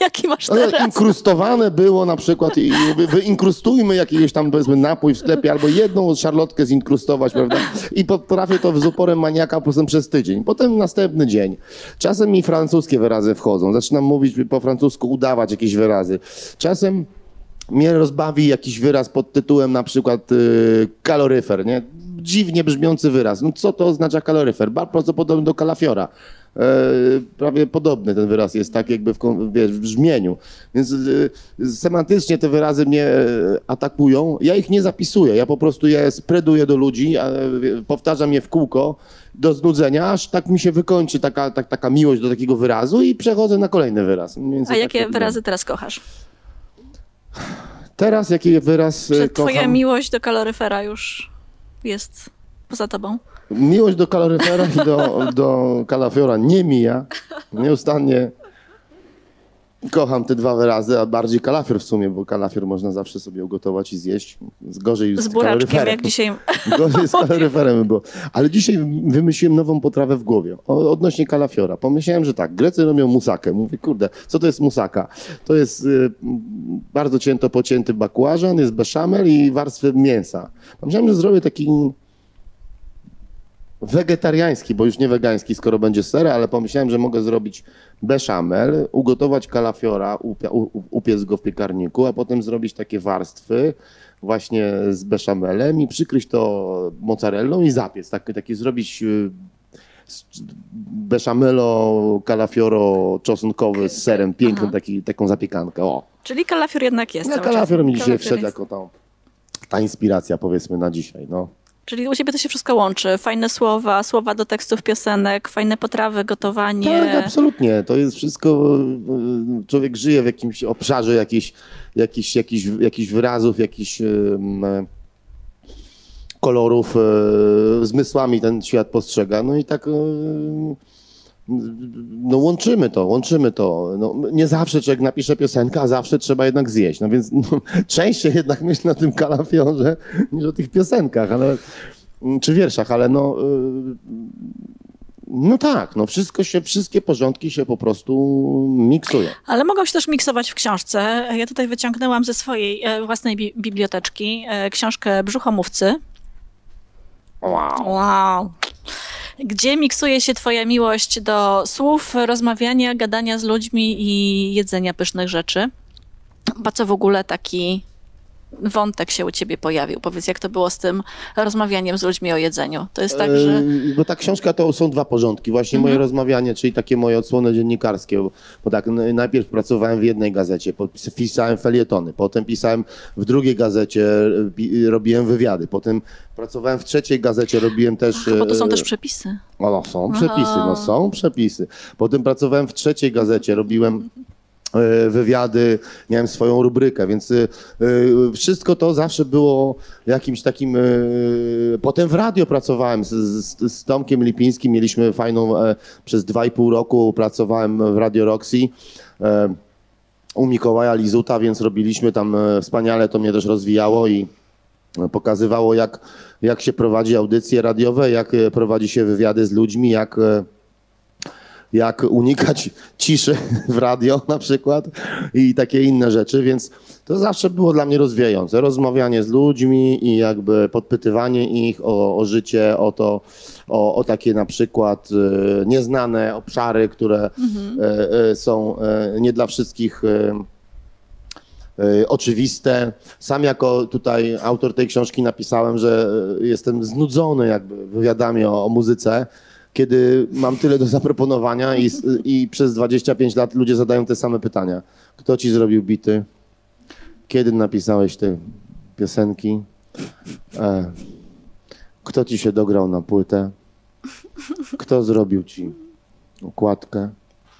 Jaki masz Ale teraz? inkrustowane było na przykład i wy- wyinkrustujmy jakiegoś tam powiedzmy napój w sklepie albo jedną szarlotkę zinkrustować, prawda? I potrafię to z uporem maniaka po prostu przez tydzień. Potem następny dzień. Czasem mi francuskie wyrazy wchodzą. Zaczynam mówić po francusku, udawać jakieś wyrazy. Czasem mnie rozbawi jakiś wyraz pod tytułem na przykład y, kaloryfer, nie? Dziwnie brzmiący wyraz. No co to oznacza kaloryfer? Bardzo podobny do kalafiora. E, prawie podobny ten wyraz jest, tak jakby w, wiesz, w brzmieniu. Więc y, semantycznie te wyrazy mnie e, atakują. Ja ich nie zapisuję, ja po prostu je spreduję do ludzi, e, powtarzam je w kółko do znudzenia, aż tak mi się wykończy taka, tak, taka miłość do takiego wyrazu i przechodzę na kolejny wyraz. A tak jakie wygląda. wyrazy teraz kochasz? Teraz jaki wyraz e, Czy twoja kocham? miłość do kaloryfera już jest poza tobą? Miłość do kaloryfera i do, do kalafiora nie mija. Nieustannie kocham te dwa wyrazy, a bardziej kalafior w sumie, bo kalafior można zawsze sobie ugotować i zjeść. Gorzej Z z buraczkiem, jak dzisiaj. Gorzej z kaloryferem by było. Ale dzisiaj wymyśliłem nową potrawę w głowie o, odnośnie kalafiora. Pomyślałem, że tak, Grecy robią musakę. Mówię, kurde, co to jest musaka? To jest y, bardzo cięto pocięty bakłażan, jest beszamel i warstwy mięsa. Pomyślałem, że zrobię taki wegetariański, bo już nie wegański, skoro będzie ser, ale pomyślałem, że mogę zrobić beszamel, ugotować kalafiora, upiec go w piekarniku, a potem zrobić takie warstwy właśnie z beszamelem i przykryć to mozzarellą i zapiec. Taki, taki zrobić y, beszamelo, kalafioro czosnkowy z serem, piękną taki, taką zapiekankę. O, Czyli kalafior jednak jest. czas. kalafior mi dzisiaj wszedł jako ta, ta inspiracja powiedzmy na dzisiaj. No. Czyli u ciebie to się wszystko łączy. Fajne słowa, słowa do tekstów piosenek, fajne potrawy, gotowanie. Tak, absolutnie. To jest wszystko. y, Człowiek żyje w jakimś obszarze jakichś jakichś jakichś jakichś wyrazów, jakichś e, kolorów, e, zmysłami ten świat postrzega. No i tak. No łączymy to, łączymy to. No, nie zawsze człowiek napisze piosenkę, a zawsze trzeba jednak zjeść. No więc no, częściej jednak myślę na tym kalafiorze niż o tych piosenkach, ale, czy wierszach, ale no, y, no tak, no wszystko się, wszystkie porządki się po prostu miksują. Ale mogą się też miksować w książce. Ja tutaj wyciągnęłam ze swojej e, własnej bi- biblioteczki e, książkę Brzuchomówcy. Wow. Wow. Gdzie miksuje się twoja miłość do słów, rozmawiania, gadania z ludźmi i jedzenia pysznych rzeczy? Po co w ogóle taki wątek się u ciebie pojawił? Powiedz, jak to było z tym rozmawianiem z ludźmi o jedzeniu? To jest tak, że... E, Bo ta książka to są dwa porządki. Właśnie moje rozmawianie, czyli takie moje odsłony dziennikarskie. Bo, bo tak, najpierw pracowałem w jednej gazecie, pisałem felietony, potem pisałem w drugiej gazecie, robiłem wywiady, potem pracowałem w trzeciej gazecie, robiłem też... Ach, bo to są e, też przepisy. O, no, są przepisy, no są przepisy. Potem pracowałem w trzeciej gazecie, robiłem wywiady, miałem swoją rubrykę, więc e, e, wszystko to zawsze było jakimś takim... e, Potem w radio pracowałem z, z, z Tomkiem Lipińskim, mieliśmy fajną, e, przez dwa i pół roku pracowałem w Radio Roxy. e, U Mikołaja Lizuta, więc robiliśmy tam e, wspaniale, to mnie też rozwijało i pokazywało, jak, jak się prowadzi audycje radiowe, jak e, prowadzi się wywiady z ludźmi, jak, e, jak unikać ciszy w radio na przykład i takie inne rzeczy, więc to zawsze było dla mnie rozwijające. Rozmawianie z ludźmi i jakby podpytywanie ich o, o życie, o to, o, o takie na przykład e, nieznane obszary, które e, e, są nie dla wszystkich oczywiste. Sam jako tutaj autor tej książki napisałem, że jestem znudzony jakby wywiadami o, o muzyce, kiedy mam tyle do zaproponowania i, i przez 25 lat ludzie zadają te same pytania. Kto ci zrobił bity? Kiedy napisałeś te piosenki? E, kto ci się dograł na płytę? Kto zrobił ci okładkę?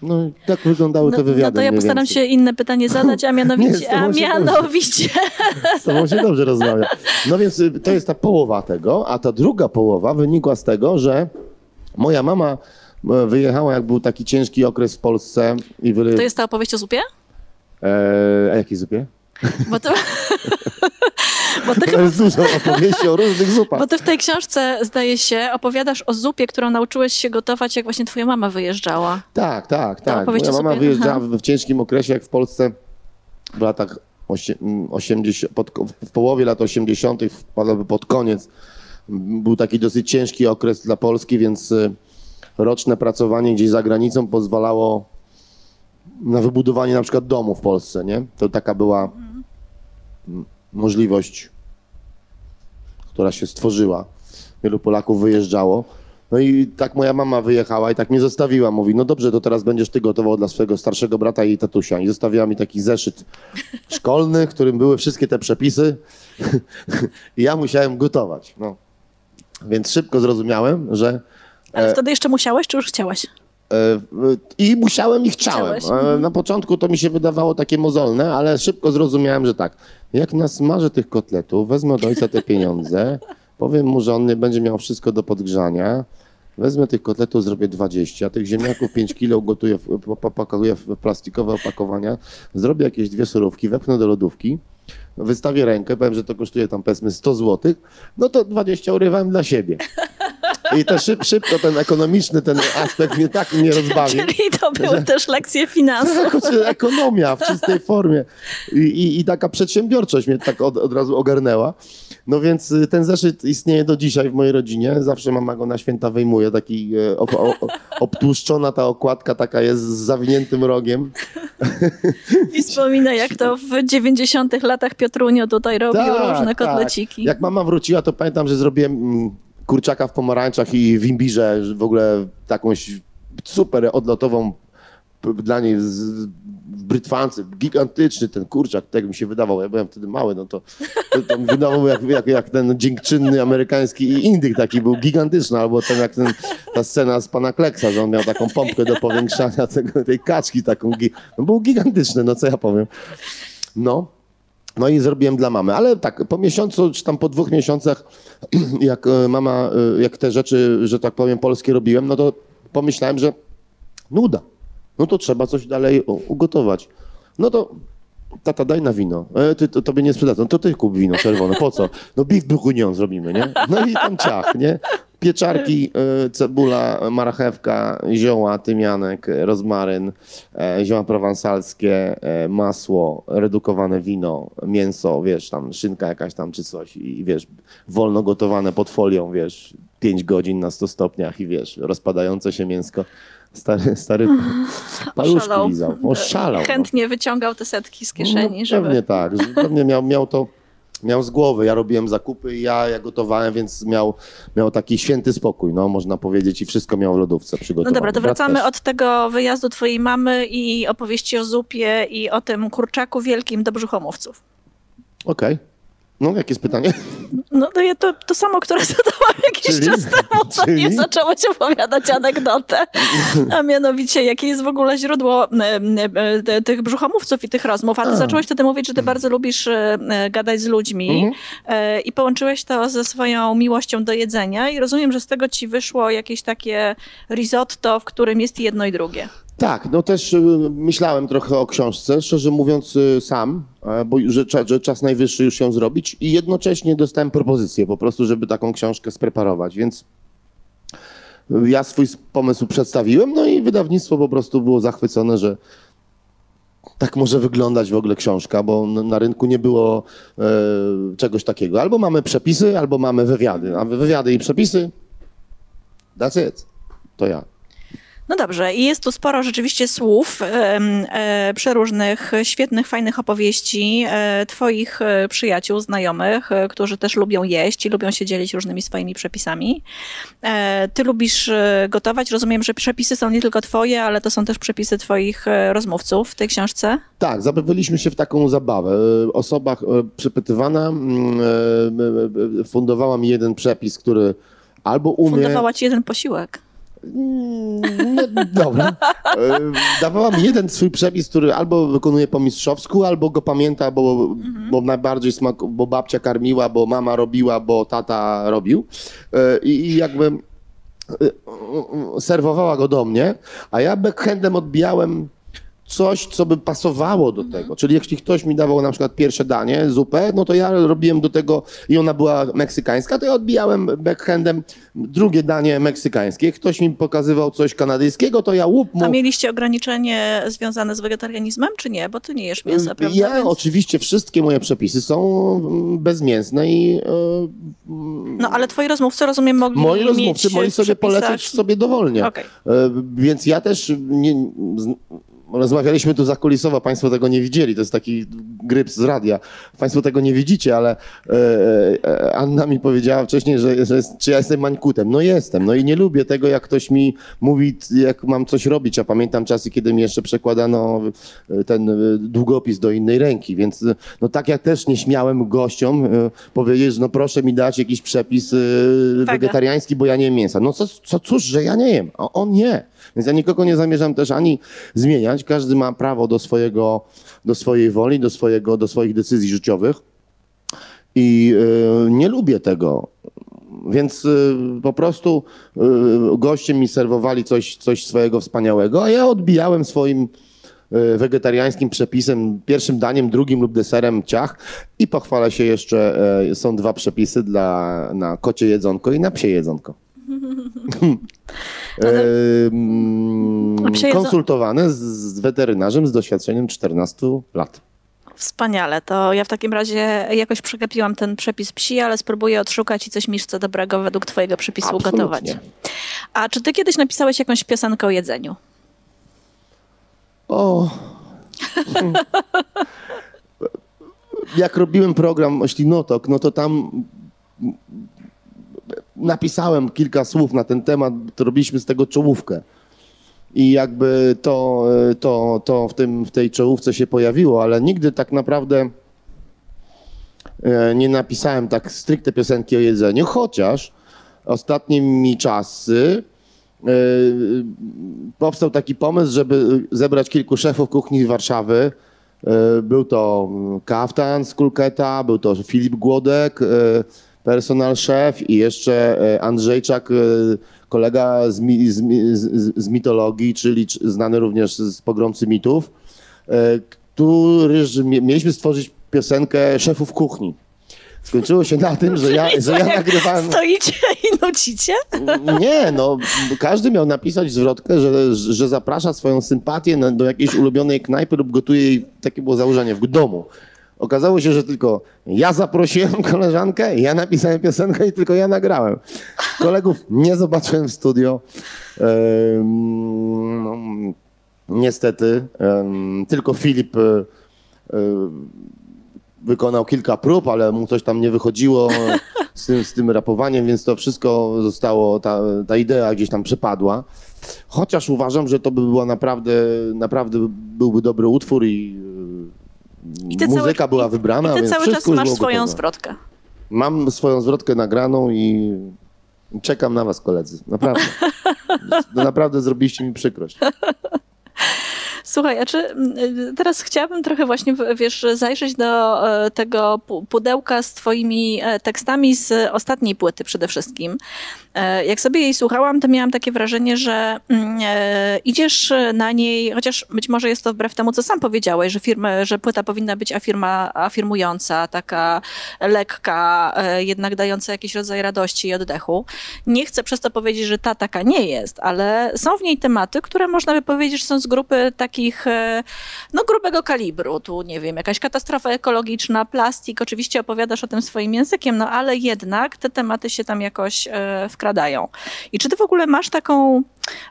No i tak wyglądały No, te wywiady. no to ja postaram więcej. się inne pytanie zadać, a Nie, mianowicie, tobą a mianowicie Z tobą się dobrze rozmawia. No więc y, to jest ta połowa tego, a ta druga połowa wynikła z tego, że moja mama e, wyjechała, jak był taki ciężki okres w Polsce i wy... to jest ta opowieść o zupie? E, a jaki zupie? Bo to, bo, ty, To jest dużo opowieści o różnych zupach. bo ty w tej książce, zdaje się, opowiadaś o zupie, którą nauczyłeś się gotować, jak właśnie twoja mama wyjeżdżała. Tak, tak, tak. Moja mama wyjeżdżała aha. w, ciężkim okresie, jak w Polsce w latach osie- mm, 80, pod, w połowie lat 80., w- pod koniec. Był taki dosyć ciężki okres dla Polski, więc y, roczne pracowanie gdzieś za granicą pozwalało na wybudowanie na przykład domu w Polsce, nie? To taka była możliwość, która się stworzyła. Wielu Polaków wyjeżdżało. No i tak moja mama wyjechała i tak mnie zostawiła. Mówi, no dobrze, to teraz będziesz ty gotował dla swojego starszego brata i tatusia. I zostawiła mi taki zeszyt szkolny, w którym były wszystkie te przepisy i ja musiałem gotować. No. Więc szybko zrozumiałem, że Ale E, wtedy jeszcze musiałeś, czy już chciałeś? E, I musiałem i chciałem. Chciałeś, E, Na początku to mi się wydawało takie mozolne, ale szybko zrozumiałem, że tak. Jak nasmażę tych kotletów, wezmę od ojca te pieniądze, powiem mu, że on nie będzie miał wszystko do podgrzania, wezmę tych kotletów, zrobię 20, tych ziemniaków 5 kilo gotuję, opakuję w plastikowe opakowania, zrobię jakieś dwie surówki, wepnę do lodówki, wystawię rękę, powiem, że to kosztuje tam powiedzmy 100 zł, no to 20 urywałem dla siebie. I to szyb, szybko ten ekonomiczny ten aspekt mnie tak mnie rozbawił. Czyli to były też lekcje finansów. Znaczy, ekonomia w czystej formie I, i, i taka przedsiębiorczość mnie tak od, od razu ogarnęła. No więc y, ten zeszyt istnieje do dzisiaj w mojej rodzinie. Zawsze mama go na święta wyjmuje. Taki o- obtłuszczona ta okładka taka jest z zawiniętym rogiem. I wspomina, jak to w 90 latach Piotrunio tutaj robił różne kotleciki. Tak. Jak mama wróciła, to pamiętam, że zrobiłem mm, kurczaka w pomarańczach i w imbirze, w ogóle takąś super odlotową dla niej z, w brytwance, gigantyczny ten kurczak, tak mi się wydawał, ja byłem wtedy mały, no to, to, to mi wydawało jak, jak, jak ten dziękczynny amerykański indyk taki był gigantyczny, albo ten jak ten, ta scena z pana Kleksa, że on miał taką pompkę do powiększania tego, tej kaczki taką, no był gigantyczny, no co ja powiem. No, no i zrobiłem dla mamy, ale tak, po miesiącu, czy tam po dwóch miesiącach, jak e, mama, e, jak te rzeczy, że tak powiem, polskie robiłem, no to pomyślałem, że nuda. No to trzeba coś dalej ugotować. No to tata, daj na wino. E, ty, to, tobie nie sprzedadzą. To ty kup wino czerwone. Po co? No beef bourguignon zrobimy, nie? No i tam ciach, nie? Pieczarki, e, cebula, marchewka, zioła, tymianek, rozmaryn, e, zioła prowansalskie, e, masło, redukowane wino, mięso, wiesz, tam szynka jakaś tam czy coś i wiesz, wolno gotowane pod folią, wiesz, 5 godzin na 100 stopniach i wiesz, rozpadające się mięsko. Stary, stary paluszki Oszalał. lizał. Oszalał. no. Chętnie wyciągał te setki z kieszeni, No, żeby... Pewnie tak. Pewnie miał, miał to miał z głowy. Ja robiłem zakupy i ja, ja gotowałem, więc miał, miał taki święty spokój, no można powiedzieć, i wszystko miał w lodówce No przygotowane. dobra, to wracamy od tego wyjazdu twojej mamy i opowieści o zupie i o tym kurczaku wielkim do brzuchomówców. Okej. No, jakie jest pytanie? No to, ja to, to samo, które zadałam jakiś Czyli? czas temu, zanim Czyli? zaczęłaś opowiadać anegdotę. A mianowicie, jakie jest w ogóle źródło tych brzuchomówców i tych rozmów. A ty A. zacząłeś wtedy mówić, że ty bardzo lubisz e, e, gadać z ludźmi Mhm. e, i połączyłeś to ze swoją miłością do jedzenia i rozumiem, że z tego ci wyszło jakieś takie risotto, w którym jest jedno i drugie. Tak, no też y, myślałem trochę o książce, szczerze mówiąc y, sam, bo że, że czas najwyższy już ją zrobić i jednocześnie dostałem propozycję po prostu, żeby taką książkę spreparować, więc y, ja swój pomysł przedstawiłem, no i wydawnictwo po prostu było zachwycone, że tak może wyglądać w ogóle książka, bo na rynku nie było e, czegoś takiego. Albo mamy przepisy, albo mamy wywiady, a wywiady i przepisy, that's it. To ja. No dobrze, i jest tu sporo rzeczywiście słów e, przeróżnych, świetnych, fajnych opowieści e, twoich e, przyjaciół, znajomych, e, którzy też lubią jeść i lubią się dzielić różnymi swoimi przepisami. E, ty lubisz gotować. Rozumiem, że przepisy są nie tylko twoje, ale to są też przepisy twoich rozmówców w tej książce. Tak, zabawiliśmy się w taką zabawę. Osoba przepytywana mm, fundowała mi jeden przepis, który albo umie... Fundowała ci jeden posiłek. Mm, No, dobra. E, Dawała mi jeden swój przepis, który albo wykonuje po mistrzowsku, albo go pamięta, bo, bo najbardziej smak, bo babcia karmiła, bo mama robiła, bo tata robił. E, I, i jakby e, serwowała go do mnie, a ja backhandem odbijałem coś, co by pasowało do tego. Czyli jeśli ktoś mi dawał na przykład pierwsze danie, zupę, no to ja robiłem do tego i ona była meksykańska, to ja odbijałem backhandem drugie danie meksykańskie. Ktoś mi pokazywał coś kanadyjskiego, to ja łup mu... A mieliście ograniczenie związane z wegetarianizmem, czy nie? Bo ty nie jesz mięsa, prawda? Ja Więc- oczywiście wszystkie moje przepisy są mm, bezmięsne i e, No ale twoi rozmówcy, rozumiem, mogli moi rozmówcy mogli sobie przepisach- polecieć sobie dowolnie. Okej. E, Więc ja też nie, rozmawialiśmy tu zakulisowo, Państwo tego nie widzieli, to jest taki gryp z radia. Państwo tego nie widzicie, ale e, e, Anna mi powiedziała wcześniej, że, że jest, czy ja jestem mańkutem. No jestem, no i nie lubię tego, jak ktoś mi mówi, jak mam coś robić. Ja pamiętam czasy, kiedy mi jeszcze przekładano e, ten długopis do innej ręki, więc no tak jak też nie śmiałem gościom powiedzieć, że no proszę mi dać jakiś przepis Waga. wegetariański, bo ja nie jem mięsa. No co, co cóż, że ja nie jem, a on nie. Więc ja nikogo nie zamierzam też ani zmieniać. Każdy ma prawo do swojego, do swojej woli, do, swojego, do swoich decyzji życiowych. I e, nie lubię tego. Więc e, po prostu e, goście mi serwowali coś, coś swojego wspaniałego, a ja odbijałem swoim e, wegetariańskim przepisem, pierwszym daniem, drugim lub deserem ciach i pochwalę się jeszcze, są dwa przepisy dla, na kocie jedzonko i na psie jedzonko. E, konsultowane z, z weterynarzem z doświadczeniem 14 lat. Wspaniale, to ja w takim razie jakoś przegapiłam ten przepis psi, ale spróbuję odszukać i coś miszce dobrego według twojego przepisu Absolutnie. ugotować. A czy ty kiedyś napisałeś jakąś piosenkę o jedzeniu? O. Jak robiłem program Oślinotok, no to tam napisałem kilka słów na ten temat, robiliśmy z tego czołówkę. I jakby to, to, to w, tym, w tej czołówce się pojawiło, ale nigdy tak naprawdę e, nie napisałem tak stricte piosenki o jedzeniu, chociaż ostatnimi czasy e, powstał taki pomysł, żeby zebrać kilku szefów kuchni Warszawy. E, Był to Kaftan z Kulketa, był to Filip Głodek, e, personal szef i jeszcze e, Andrzejczak, e, kolega z, mi, z, z, z mitologii, czyli znany również z pogromcy mitów, e, który mieliśmy stworzyć piosenkę szefów kuchni. Skończyło się na tym, że ja, że ja nagrywałem... Stoicie i nucicie? Nie, no każdy miał napisać zwrotkę, że, że zaprasza swoją sympatię do jakiejś ulubionej knajpy lub gotuje jej, takie było założenie, w domu. Okazało się, że tylko ja zaprosiłem koleżankę, ja napisałem piosenkę i tylko ja nagrałem. Kolegów nie zobaczyłem w studio. No, niestety, tylko Filip e, e, wykonał kilka prób, ale mu coś tam nie wychodziło z tym, z tym rapowaniem, więc to wszystko zostało, ta, ta idea gdzieś tam przepadła. Chociaż uważam, że to by była naprawdę, naprawdę byłby dobry utwór i, muzyka cały- była wybrana, I ty więc cały czas masz swoją gotowe. zwrotkę. Mam swoją zwrotkę nagraną i czekam na was koledzy. Naprawdę. Naprawdę zrobiliście mi przykrość. Słuchaj, a czy mm, y, teraz chciałabym trochę właśnie, wiesz, zajrzeć do e, tego pu- pudełka z twoimi e, tekstami z ostatniej płyty przede wszystkim. E, Jak sobie jej słuchałam, to miałam takie wrażenie, że mm, idziesz na niej, chociaż być może jest to wbrew temu, co sam powiedziałeś, że, firmy, że płyta powinna być afirma, afirmująca, taka lekka, jednak dająca jakiś rodzaj radości i oddechu. Nie chcę przez to powiedzieć, że ta taka nie jest, ale są w niej tematy, które można by powiedzieć, że są z grupy takiej takich e, no, grubego kalibru. Tu, nie wiem, jakaś katastrofa ekologiczna, plastik. Oczywiście opowiadasz o tym swoim językiem, no ale jednak te tematy się tam jakoś e, wkradają. I czy ty w ogóle masz taką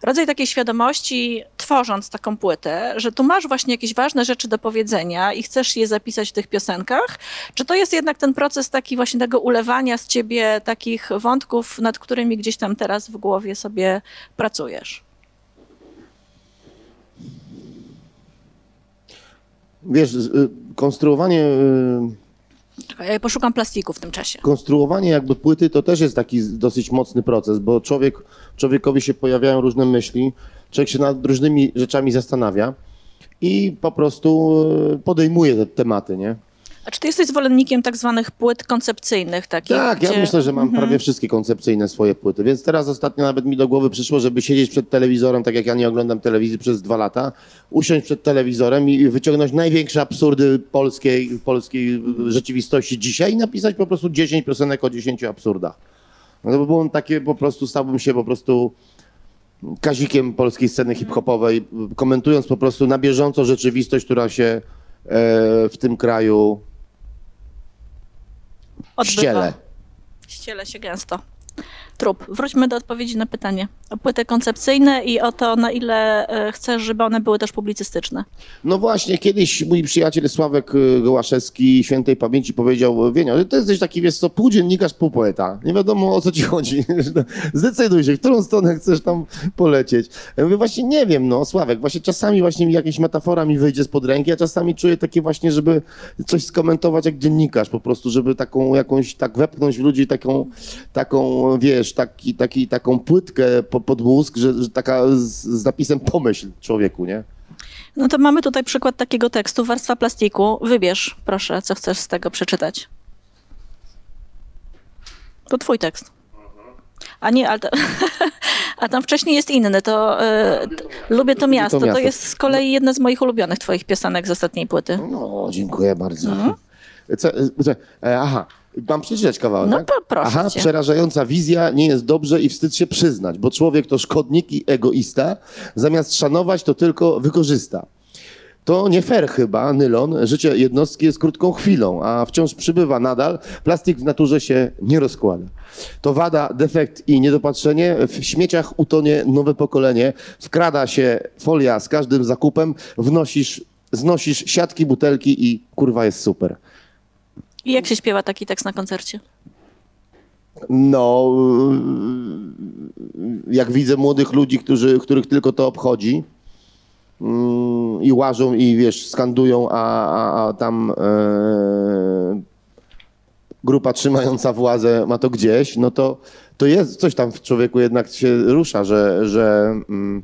rodzaj takiej świadomości, tworząc taką płytę, że tu masz właśnie jakieś ważne rzeczy do powiedzenia i chcesz je zapisać w tych piosenkach? Czy to jest jednak ten proces taki właśnie tego ulewania z ciebie takich wątków, nad którymi gdzieś tam teraz w głowie sobie pracujesz? Wiesz, y, konstruowanie, Czekaj, ja poszukam plastiku w tym czasie. konstruowanie jakby płyty to też jest taki dosyć mocny proces, bo człowiek, człowiekowi się pojawiają różne myśli, człowiek się nad różnymi rzeczami zastanawia i po prostu y, podejmuje te tematy, nie? A czy ty jesteś zwolennikiem tak zwanych płyt koncepcyjnych? Takich, Tak, ja gdzie- myślę, że mam prawie wszystkie koncepcyjne swoje płyty, więc teraz ostatnio nawet mi do głowy przyszło, żeby siedzieć przed telewizorem, tak jak ja nie oglądam telewizji przez dwa lata, usiąść przed telewizorem i wyciągnąć największe absurdy polskiej, polskiej rzeczywistości dzisiaj i napisać po prostu 10 piosenek o 10 absurdach. No to by było takie, po prostu stałbym się po prostu kazikiem polskiej sceny hip-hopowej, komentując po prostu na bieżąco rzeczywistość, która się e, w tym kraju odbywa. ściele. Ściele się gęsto. Trup. Wróćmy do odpowiedzi na pytanie o płyty koncepcyjne i o to, na ile e, chcesz, żeby one były też publicystyczne. No właśnie, kiedyś mój przyjaciel Sławek y, Gołaszewski, świętej pamięci, powiedział, Wienio, że to jesteś taki, wiesz co, pół dziennikarz, pół poeta. Nie wiadomo, o co ci chodzi. Zdecyduj się, w którą stronę chcesz tam polecieć. Ja mówię, właśnie nie wiem, no, Sławek, właśnie czasami właśnie jakaś metafora mi wyjdzie spod ręki, a czasami czuję takie właśnie, żeby coś skomentować jak dziennikarz, po prostu, żeby taką jakąś, tak wepchnąć w ludzi taką, taką wiesz, taki, taki, taką płytkę po, pod mózg, że, że taka z, z napisem pomyśl człowieku, nie? No to mamy tutaj przykład takiego tekstu, warstwa plastiku. Wybierz, proszę, co chcesz z tego przeczytać. To twój tekst. A nie, ale to, a tam wcześniej jest inny, to e, lubię to miasto. To miasto. jest z kolei jedna z moich ulubionych twoich piosenek z ostatniej płyty. No, dziękuję bardzo. Co, co, e, aha, mam przeczytać kawałek, No tak? to proszę Aha, cię. przerażająca wizja, nie jest dobrze i wstyd się przyznać, bo człowiek to szkodnik i egoista, zamiast szanować, to tylko wykorzysta. To nie fair chyba, Nylon. Życie jednostki jest krótką chwilą, a wciąż przybywa nadal. Plastik w naturze się nie rozkłada. To wada, defekt i niedopatrzenie. W śmieciach utonie nowe pokolenie. Wkrada się folia z każdym zakupem. Wnosisz, znosisz siatki, butelki i kurwa jest super. I jak się śpiewa taki tekst na koncercie? No, yy, jak widzę młodych ludzi, którzy, których tylko to obchodzi mm, i łażą i wiesz, skandują, a, a, a tam e, grupa trzymająca władzę ma to gdzieś, no to, to jest coś tam w człowieku jednak się rusza, że, że, mm,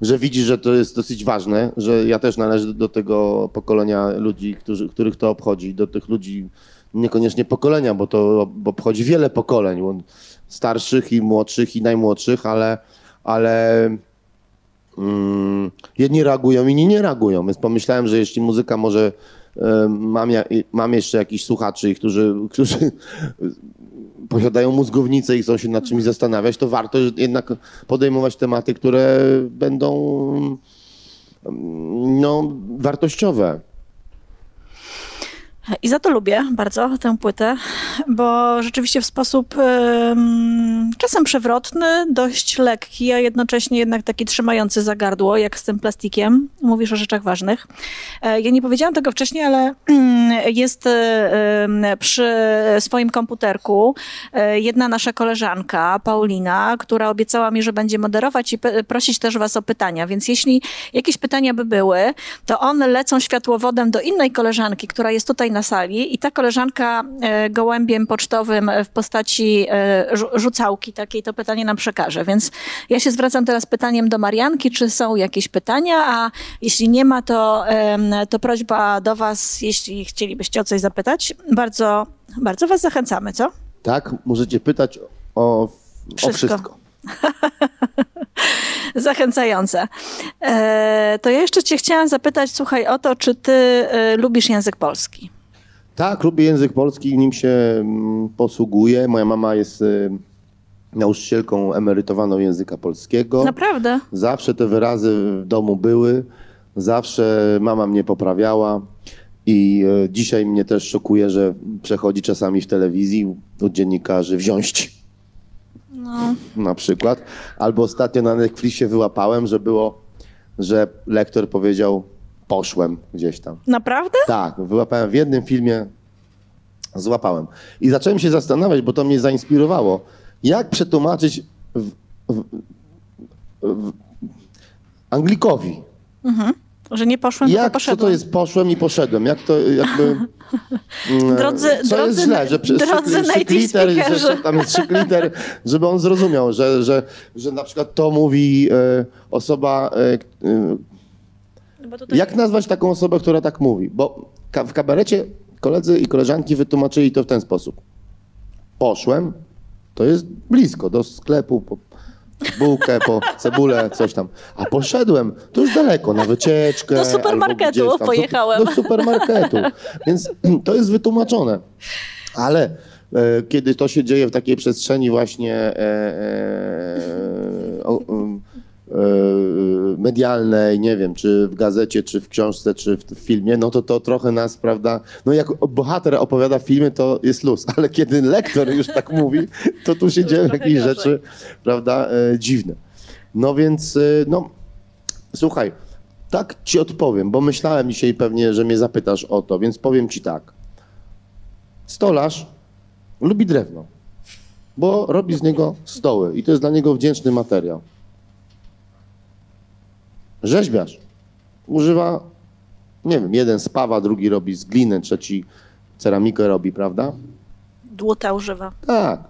że widzi, że to jest dosyć ważne, że ja też należę do tego pokolenia ludzi, którzy, których to obchodzi, do tych ludzi niekoniecznie pokolenia, bo to obchodzi wiele pokoleń, starszych i młodszych i najmłodszych, ale, ale mm, jedni reagują, inni nie reagują, więc pomyślałem, że jeśli muzyka może e, mam, ja, mam jeszcze jakichś słuchaczy, którzy, którzy posiadają mózgownicę i chcą się nad czymś zastanawiać, to warto jednak podejmować tematy, które będą mm, no, wartościowe. I za to lubię bardzo tę płytę, bo rzeczywiście w sposób em, czasem przewrotny, dość lekki, a jednocześnie jednak taki trzymający za gardło, jak z tym plastikiem. Mówisz o rzeczach ważnych. E, Ja nie powiedziałam tego wcześniej, ale jest przy swoim komputerku e, jedna nasza koleżanka, Paulina, która obiecała mi, że będzie moderować i prosić też was o pytania. Więc jeśli jakieś pytania by były, to one lecą światłowodem do innej koleżanki, która jest tutaj na sali i ta koleżanka e, gołębiem pocztowym w postaci e, rzu- rzucałki takiej to pytanie nam przekaże. Więc ja się zwracam teraz pytaniem do Marianki, czy są jakieś pytania, a jeśli nie ma, to, to prośba do was, jeśli chcielibyście o coś zapytać. Bardzo, bardzo was zachęcamy, co? Tak, możecie pytać o, o Wszystko. wszystko. Zachęcające. E, to ja jeszcze cię chciałam zapytać, słuchaj, o to, czy ty lubisz język polski? Tak, lubię język polski, nim się mm, posługuję. Moja mama jest y, nauczycielką emerytowaną języka polskiego. Naprawdę? Zawsze te wyrazy w domu były, zawsze mama mnie poprawiała i e, dzisiaj mnie też szokuje, że przechodzi czasami w telewizji od dziennikarzy wziąć No. na przykład. Albo ostatnio na Netflixie wyłapałem, że było, że lektor powiedział poszłem gdzieś tam. Naprawdę? Tak, wyłapałem w jednym filmie, złapałem. I zacząłem się zastanawiać, bo to mnie zainspirowało, jak przetłumaczyć w, w, w, Anglikowi. Że nie poszłem, Jak, co poszedłem. to jest poszłem i poszedłem? Jak to jakby... Drodzy- co drodzy- jest źle, że drodzy szykliter, że speakerzy. tam jest szykliter, żeby on zrozumiał, że, że, że na przykład to mówi e, osoba... E, tutaj... jak nazwać taką osobę, która tak mówi? Bo ka- w kabarecie koledzy i koleżanki wytłumaczyli to w ten sposób. Poszłem, to jest blisko, do sklepu, po bułkę, po cebulę, coś tam. A poszedłem, to już daleko, na wycieczkę. Do supermarketu tam. pojechałem. Do supermarketu. Więc to jest wytłumaczone. Ale e, kiedy to się dzieje w takiej przestrzeni właśnie e, e, o, medialnej, nie wiem, czy w gazecie, czy w książce, czy w, w filmie, no to to trochę nas, prawda, no jak bohater opowiada w filmie, to jest luz, ale kiedy lektor już tak mówi, to tu się dzieją jakieś gorzej. rzeczy, prawda, e, dziwne. No więc, e, no, słuchaj, tak ci odpowiem, bo myślałem dzisiaj pewnie, że mnie zapytasz o to, więc powiem ci tak. Stolarz lubi drewno, bo robi z niego stoły i to jest dla niego wdzięczny materiał. Rzeźbiarz używa, nie wiem, jeden spawa, drugi robi z gliny, trzeci ceramikę robi, prawda? Dłuta używa. Tak.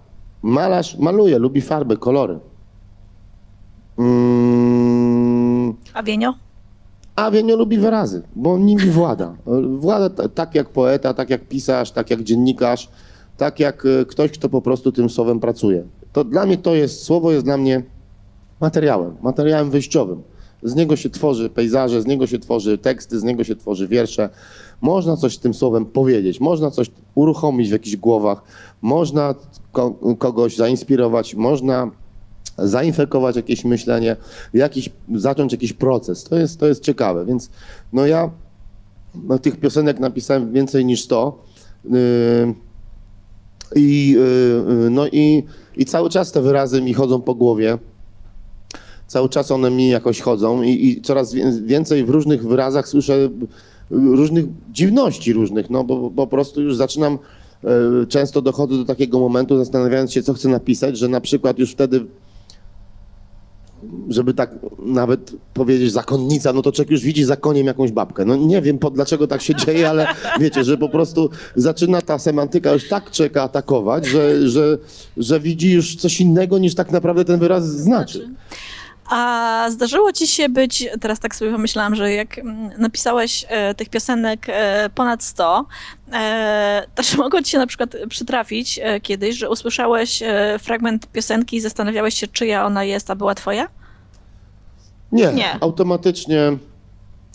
Malarz maluje, lubi farby, kolory. Mm, A Wienio? a Wienio lubi wyrazy, bo nimi włada. Włada tak jak poeta, tak jak pisarz, tak jak dziennikarz, tak jak e, ktoś, kto po prostu tym słowem pracuje. To dla mnie to jest, słowo jest dla mnie materiałem, materiałem wyjściowym. Z niego się tworzy pejzaże, z niego się tworzy teksty, z niego się tworzy wiersze. Można coś tym słowem powiedzieć, można coś uruchomić w jakichś głowach, można ko- kogoś zainspirować, można zainfekować jakieś myślenie, jakiś, zacząć jakiś proces. To jest, to jest ciekawe, więc no ja no, tych piosenek napisałem więcej niż 100 yy, i, yy, no i, i cały czas te wyrazy mi chodzą po głowie. Cały czas one mi jakoś chodzą i, i coraz wię- więcej w różnych wyrazach słyszę różnych dziwności różnych, no bo po prostu już zaczynam, e, często dochodzę do takiego momentu, zastanawiając się, co chcę napisać, że na przykład już wtedy żeby tak nawet powiedzieć zakonnica, no to człowiek już widzi za koniem jakąś babkę. No nie wiem po, dlaczego tak się dzieje, ale wiecie, że po prostu zaczyna ta semantyka już tak czeka atakować, że, że, że widzi już coś innego niż tak naprawdę ten wyraz znaczy. A zdarzyło ci się być, teraz tak sobie pomyślałam, że jak mm, napisałeś e, tych piosenek e, ponad 100, e, to czy mogło ci się na przykład przytrafić e, kiedyś, że usłyszałeś e, fragment piosenki i zastanawiałeś się, czyja ona jest, a była twoja? Nie, Nie. automatycznie,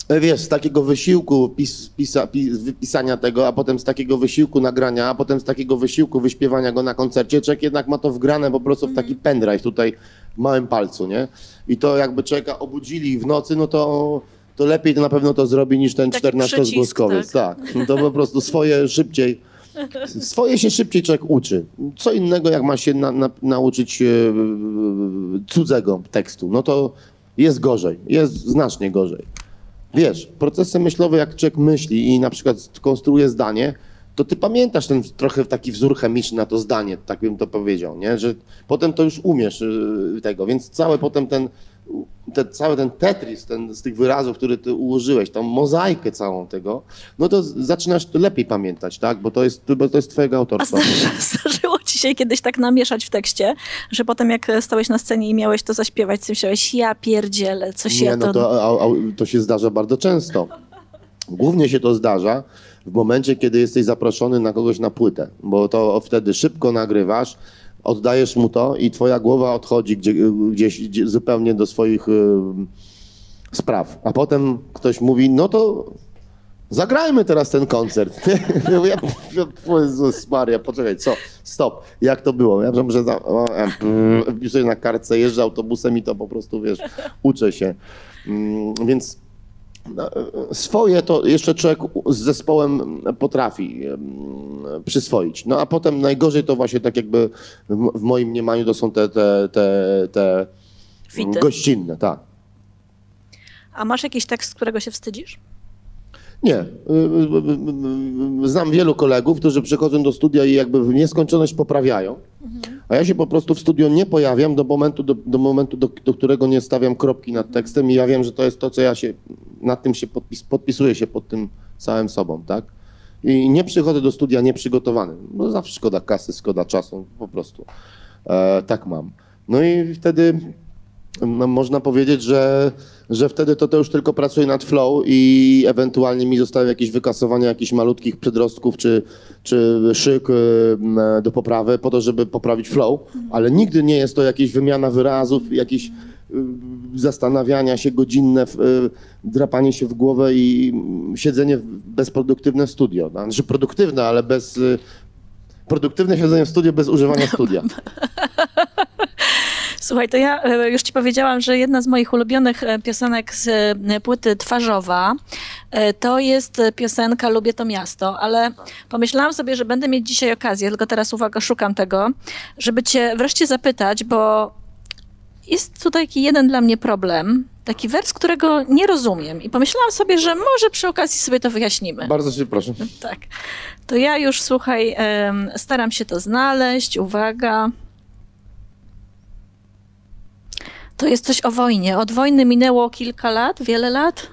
e, wiesz, z takiego wysiłku pis, pisa, pis, wypisania tego, a potem z takiego wysiłku nagrania, a potem z takiego wysiłku wyśpiewania go na koncercie, człowiek jednak ma to wgrane po prostu w taki pendrive tutaj małym palcu, nie? I to jakby człowieka obudzili w nocy, no to, to lepiej to na pewno to zrobi niż ten Taki 14-zgłoskowiec. Tak. No to po prostu swoje szybciej, swoje się szybciej człowiek uczy. Co innego, jak ma się na, na, nauczyć e, cudzego tekstu, no to jest gorzej, jest znacznie gorzej. Wiesz, procesy myślowe, jak człowiek myśli i na przykład konstruuje zdanie, to ty pamiętasz ten trochę taki wzór chemiczny na to zdanie, tak bym to powiedział, nie? Że potem to już umiesz y, tego, więc cały potem ten, te, cały ten tetris ten, z tych wyrazów, które ty ułożyłeś, tą mozaikę całą tego, no to zaczynasz to lepiej pamiętać, tak? Bo to jest, bo to jest twojego A autorstwa. zdarzy, zdarzyło ci się kiedyś tak namieszać w tekście, że potem jak stałeś na scenie i miałeś to zaśpiewać, to myślałeś, ja pierdzielę, coś Nie, ja no to... to, a, a, to się zdarza bardzo często. Głównie się to zdarza w momencie, kiedy jesteś zaproszony na kogoś na płytę, bo to wtedy szybko nagrywasz, oddajesz mu to i twoja głowa odchodzi gdzie, gdzieś gdzie, zupełnie do swoich y, spraw. A potem ktoś mówi, no to zagrajmy teraz ten koncert. ja mówię, Jezus Maria, poczekaj, co? Stop. Jak to było? Ja że za, o, em, mm, wpisuję na kartce, jeżdżę autobusem i to po prostu, wiesz, uczę się. Mm, Więc swoje to jeszcze człowiek z zespołem potrafi przyswoić. No a potem najgorzej to właśnie tak jakby w moim mniemaniu to są te, te, te, te Fity. gościnne, tak. A masz jakiś tekst, z którego się wstydzisz? Nie. Znam wielu kolegów, którzy przychodzą do studia i jakby w nieskończoność poprawiają, a ja się po prostu w studio nie pojawiam do momentu, do, do momentu, do, do którego nie stawiam kropki nad tekstem i ja wiem, że to jest to, co ja się, nad tym się podpis, podpisuję się pod tym całym sobą, tak? I nie przychodzę do studia nieprzygotowany, bo zawsze szkoda kasy, szkoda czasu, po prostu. E, tak mam. No i wtedy no, można powiedzieć, że, że wtedy to, to już tylko pracuję nad flow i ewentualnie mi zostają jakieś wykasowania jakichś malutkich przedrostków czy, czy szyk y, do poprawy po to, żeby poprawić flow, ale nigdy nie jest to jakieś wymiana wyrazów, jakieś y, zastanawiania się godzinne, y, drapanie się w głowę i mm, siedzenie bezproduktywne w studio. No, Znaczy produktywne, ale bez... y, Produktywne siedzenie w studio bez używania studia. Słuchaj, to ja e, już ci powiedziałam, że jedna z moich ulubionych e, piosenek z e, płyty Twarzowa to jest piosenka Lubię to miasto, ale pomyślałam sobie, że będę mieć dzisiaj okazję, tylko teraz uwaga, szukam tego, żeby cię wreszcie zapytać, bo jest tutaj taki jeden dla mnie problem, taki wers, którego nie rozumiem i pomyślałam sobie, że może przy okazji sobie to wyjaśnimy. Bardzo się proszę. Tak. To ja już, słuchaj, staram się to znaleźć. Uwaga. To jest coś o wojnie. Od wojny minęło kilka lat, wiele lat?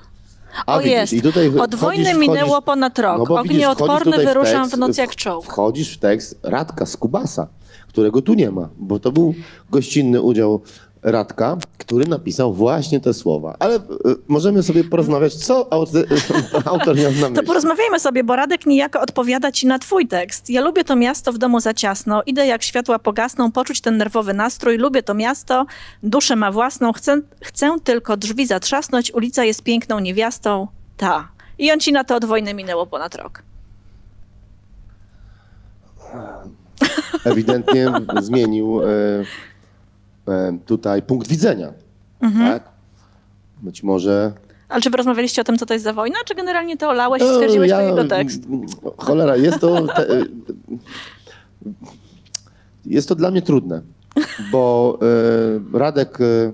A, o widzisz, jest. i tutaj Od wojny wchodzisz- minęło ponad rok. No Ognioodporny w wyruszam tekst, w noc jak w- czołg. Wchodzisz w tekst Radka z Kubasa, którego tu nie ma, bo to był gościnny udział Radka, który napisał właśnie te słowa. Ale y, możemy sobie porozmawiać, co autor, autor miał na To myśli. porozmawiajmy sobie, bo Radek niejako odpowiada ci na twój tekst. Ja lubię to miasto w domu za ciasno, idę jak światła pogasną, poczuć ten nerwowy nastrój, lubię to miasto, duszę ma własną, chcę, chcę tylko drzwi zatrzasnąć, ulica jest piękną niewiastą, ta. I on ci na to od wojny minęło ponad rok. Ewidentnie zmienił e, e, tutaj punkt widzenia. Mhm. Tak? Być może Ale czy wy rozmawialiście o tym, co to jest za wojna, czy generalnie to olałeś i stwierdziłeś, No, to jego tekst? Cholera, jest to. Te, jest to dla mnie trudne, bo e, Radek. E,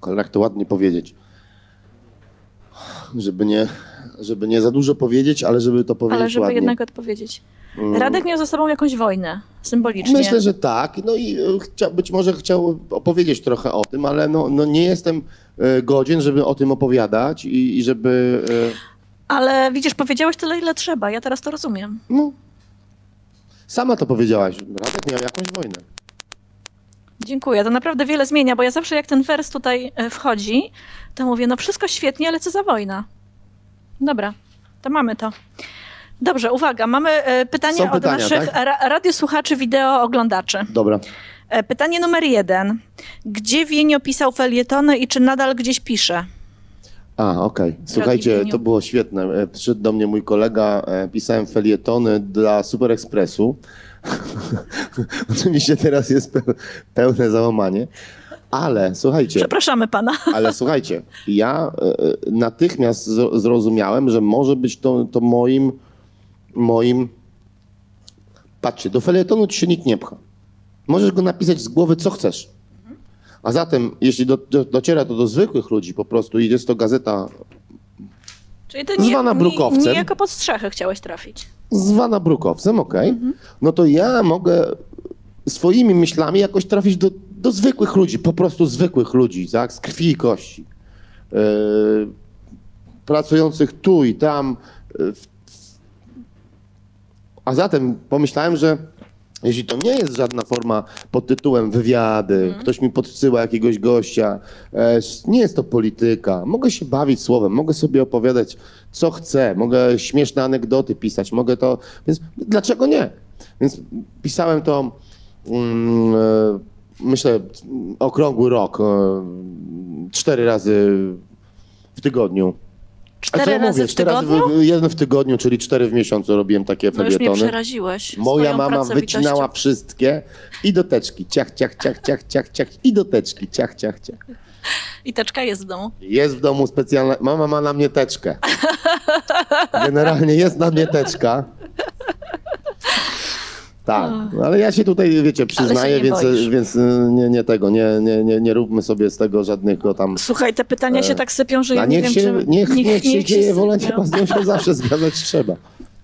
cholera, jak to ładnie powiedzieć. Żeby nie, żeby nie za dużo powiedzieć, ale żeby to powiedzieć Ale żeby ładnie. jednak odpowiedzieć. Radek miał za sobą jakąś wojnę, symbolicznie. Myślę, że tak. No i e, chcia, być może chciał opowiedzieć trochę o tym, ale no, no nie jestem e, godzien, żeby o tym opowiadać i, i żeby. e, Ale widzisz, powiedziałeś tyle, ile trzeba. Ja teraz to rozumiem. No. Sama to powiedziałaś. Radek miał jakąś wojnę. Dziękuję. To naprawdę wiele zmienia, bo ja zawsze jak ten wers tutaj wchodzi, to mówię, no wszystko świetnie, ale co za wojna? Dobra, to mamy to. Dobrze, uwaga, mamy e, pytanie Są od pytania, naszych tak? ra- radiosłuchaczy, wideo oglądaczy. Dobra. E, Pytanie numer jeden. Gdzie Wienio pisał felietony i czy nadal gdzieś pisze? A, okej. Słuchajcie, Wieniu. to było świetne. E, Przyszedł do mnie mój kolega, pisałem felietony dla Super Expressu. Oczywiście teraz jest pe- pełne załamanie. Ale słuchajcie, Przepraszamy pana. ale słuchajcie, ja natychmiast zro- zrozumiałem, że może być to, to moim, moim... Patrzcie, do felietonu ci się nikt nie pcha. Możesz go napisać z głowy, co chcesz. A zatem, jeśli do, do, dociera to do zwykłych ludzi po prostu i jest to gazeta Czyli ty nie, Zwana nie, brukowcem. nie jako pod strzechy chciałeś trafić. zwana brukowcem, okej, no to ja mogę swoimi myślami jakoś trafić do, do zwykłych ludzi, po prostu zwykłych ludzi, tak, z krwi i kości. Yy, pracujących tu i tam. Yy, w- a zatem pomyślałem, że jeśli to nie jest żadna forma pod tytułem wywiady, ktoś mi podsyła jakiegoś gościa, e, nie jest to polityka, mogę się bawić słowem, mogę sobie opowiadać co chcę, mogę śmieszne anegdoty pisać, mogę to, więc dlaczego nie? Więc pisałem to, mm, e, myślę, okrągły rok, e, cztery razy w tygodniu. Cztery ja razy mówię? w tygodniu? jeden w tygodniu, czyli cztery w miesiącu robiłem takie No już mnie przeraziłeś. Moja mama wycinała wszystkie i do teczki. Ciach, ciach, ciach, ciach, ciach, ciach i do teczki. Ciach, ciach, ciach. I teczka jest w domu. Jest w domu specjalna. Mama ma na mnie teczkę. Generalnie jest na mnie teczka. Tak, ale ja się tutaj, wiecie, przyznaję, więc, boisz. więc y, nie, nie tego, nie, nie, nie, nie róbmy sobie z tego żadnego tam. Słuchaj, te pytania się tak sypią, że ja nie niech wiem, się, czy... niech, niech, się niech dzieje wola sypią. nieba, z nią się zawsze zgadzać trzeba.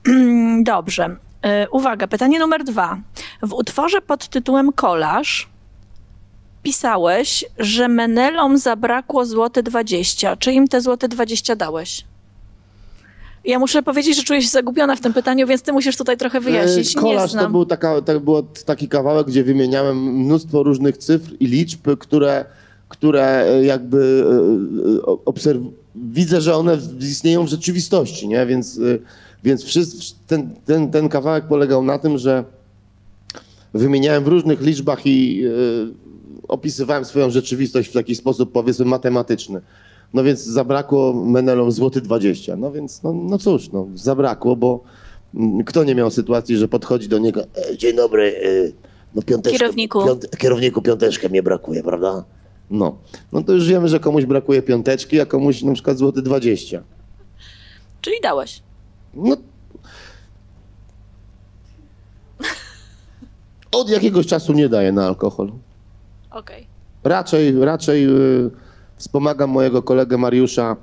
Dobrze. E, Uwaga, pytanie numer dwa. W utworze pod tytułem Kolaż pisałeś, że Menelom zabrakło złote 20. Czy im te złote 20 dałeś? Ja muszę powiedzieć, że czuję się zagubiona w tym pytaniu, więc ty musisz tutaj trochę wyjaśnić. E, Kolaż to był taka, tak było taki kawałek, gdzie wymieniałem mnóstwo różnych cyfr i liczb, które, które e, jakby e, e, obserw... widzę, że one istnieją w rzeczywistości, nie? Więc, więc wszyscy, ten, ten, ten kawałek polegał na tym, że wymieniałem w różnych liczbach i opisywałem swoją rzeczywistość w taki sposób, powiedzmy, matematyczny. No więc zabrakło Menelom złoty 20. No więc, no, no cóż, no, zabrakło, bo mm, kto nie miał sytuacji, że podchodzi do niego, e, dzień dobry, e, no piąteczkę, Kierowniku. Piąt, kierowniku piąteczkę mnie brakuje, prawda? No. no to już wiemy, że komuś brakuje piąteczki, a komuś na przykład złoty 20. Czyli dałeś. No. Od jakiegoś czasu nie daję na alkohol. Okej. Raczej, raczej y, wspomagam mojego kolegę Mariusza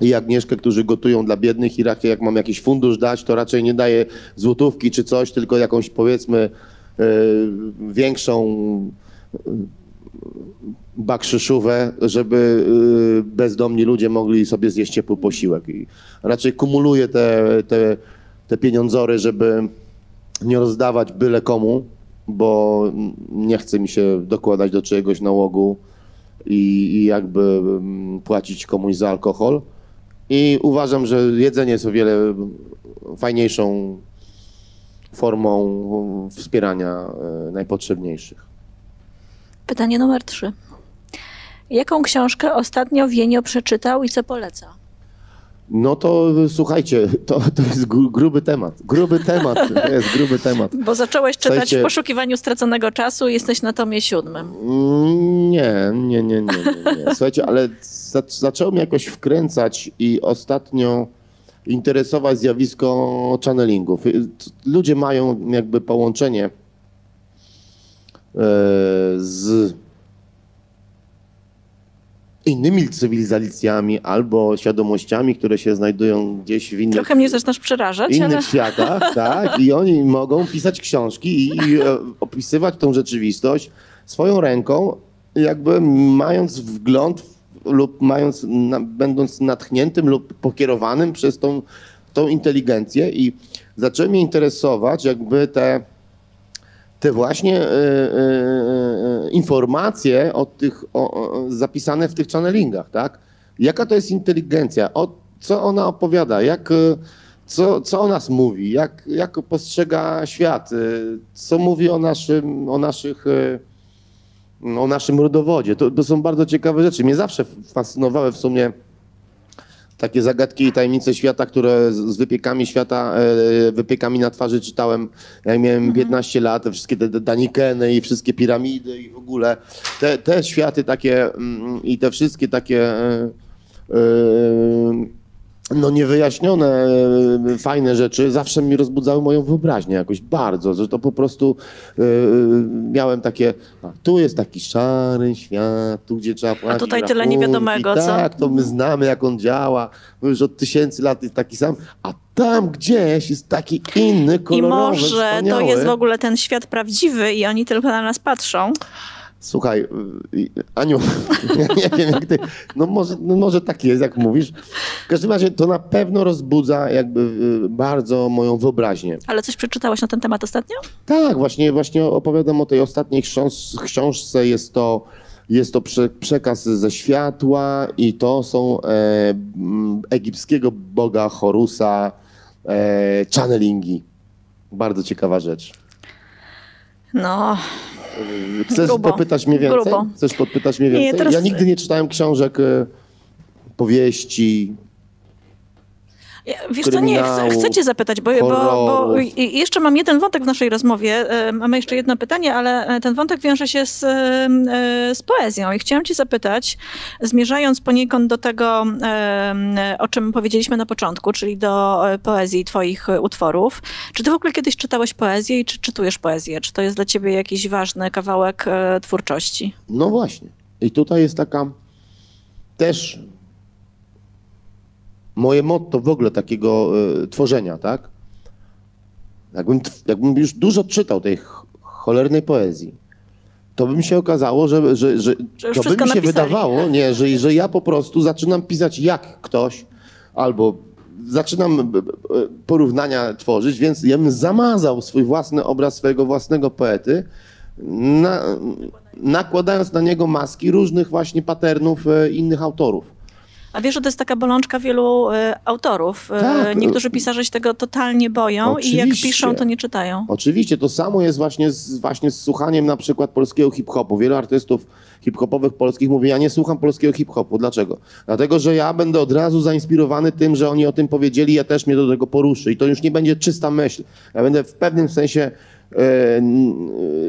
i Agnieszkę, którzy gotują dla biednych i raczej jak mam jakiś fundusz dać, to raczej nie daję złotówki czy coś, tylko jakąś powiedzmy y, większą y, bakszyszówę, żeby y, bezdomni ludzie mogli sobie zjeść ciepły posiłek. I raczej kumuluję te, te, te pieniądzory, żeby nie rozdawać byle komu, bo nie chce mi się dokładać do czyjegoś nałogu i, i jakby mm, płacić komuś za alkohol. I uważam, że jedzenie jest o wiele fajniejszą formą wspierania e, najpotrzebniejszych. Pytanie numer trzy. Jaką książkę ostatnio Wienio przeczytał i co poleca? No to słuchajcie, to, to jest gru- gruby temat. Gruby temat, to jest gruby temat. Bo zacząłeś czytać Słuchajcie- w poszukiwaniu straconego czasu i jesteś na tomie siódmym. Mm, Nie, nie, nie, nie, nie, nie. Słuchajcie, ale za, zaczęło mnie jakoś wkręcać i ostatnio interesować zjawisko channelingów. Y, Ludzie mają jakby połączenie e, z innymi cywilizacjami albo świadomościami, które się znajdują gdzieś w innych Trochę mnie zaczynasz przerażać, innych ale światach, tak? I oni mogą pisać książki i, i e, opisywać tą rzeczywistość swoją ręką, jakby mając wgląd lub mając, na, będąc natchniętym lub pokierowanym przez tą, tą inteligencję i zaczęły mnie interesować jakby te, te właśnie e, e, e, informacje o tych, o, zapisane w tych channelingach, tak? Jaka to jest inteligencja? O, co ona opowiada? Jak, co, co o nas mówi? Jak, jak postrzega świat? Co mówi o naszym, o naszych, o naszym rodowodzie? To, to są bardzo ciekawe rzeczy. Mnie zawsze fascynowały w sumie takie zagadki i tajemnice świata, które z, wypiekami świata, e, wypiekami na twarzy czytałem, jak miałem 15 lat, te wszystkie te, Danikeny i wszystkie piramidy i w ogóle. Te, te światy takie mm, i te wszystkie takie e, e, no niewyjaśnione, e, fajne rzeczy zawsze mi rozbudzały moją wyobraźnię jakoś bardzo, że to po prostu e, miałem takie, a, tu jest taki szary świat, tu gdzie trzeba płacić tutaj tyle rachunki, niewiadomego, co? Tak, to my znamy jak on działa, już od tysięcy lat jest taki sam, a tam gdzieś jest taki inny, i kolorowy, może to wspaniały. jest w ogóle ten świat prawdziwy i oni tylko na nas patrzą. Słuchaj, y, Aniu, ja nie wiem jak ty, no może, no może tak jest, jak mówisz. W każdym razie to na pewno rozbudza jakby y, bardzo moją wyobraźnię. Ale coś przeczytałeś na ten temat ostatnio? Tak, właśnie, właśnie opowiadam o tej ostatniej książ książce. Jest to, jest to prze przekaz ze światła i to są e, egipskiego boga Horusa e, channelingi. Bardzo ciekawa rzecz. No, Chcesz Grubo. podpytać mnie więcej? Grubo. Chcesz podpytać mnie Nie, więcej? teraz- Ja nigdy nie czytałem książek, e, powieści. Ja- Wiesz co, nie, chcę, chcę cię zapytać, bo, bo, bo jeszcze mam jeden wątek w naszej rozmowie. E, Mamy jeszcze jedno pytanie, ale e, ten wątek wiąże się z, e, z poezją i chciałam cię zapytać, zmierzając poniekąd do tego, o czym powiedzieliśmy na początku, czyli do poezji twoich utworów. Czy ty w ogóle kiedyś czytałeś poezję i czy czytujesz poezję? Czy to jest dla ciebie jakiś ważny kawałek twórczości? No właśnie. I tutaj jest taka też moje motto w ogóle takiego e, tworzenia, tak? Jakbym, jakbym już dużo czytał tej ch- cholernej poezji, to by mi się okazało, że, że, że Że to by mi się napisali. wydawało, nie, że, że ja po prostu zaczynam pisać jak ktoś, albo zaczynam b- b- porównania tworzyć, więc ja bym zamazał swój własny obraz swojego własnego poety, na, nakładając na niego maski różnych właśnie patternów e, innych autorów. A wiesz, że to jest taka bolączka wielu e, autorów. E, Tak. Niektórzy pisarze się tego totalnie boją i jak Oczywiście. piszą, to nie czytają. Oczywiście to samo jest właśnie z, właśnie z słuchaniem na przykład polskiego hip-hopu. Wielu artystów hip-hopowych polskich mówi, ja nie słucham polskiego hip-hopu. Dlaczego? Dlatego, że ja będę od razu zainspirowany tym, że oni o tym powiedzieli, ja też mnie do tego poruszy. I to już nie będzie czysta myśl. Ja będę w pewnym sensie e,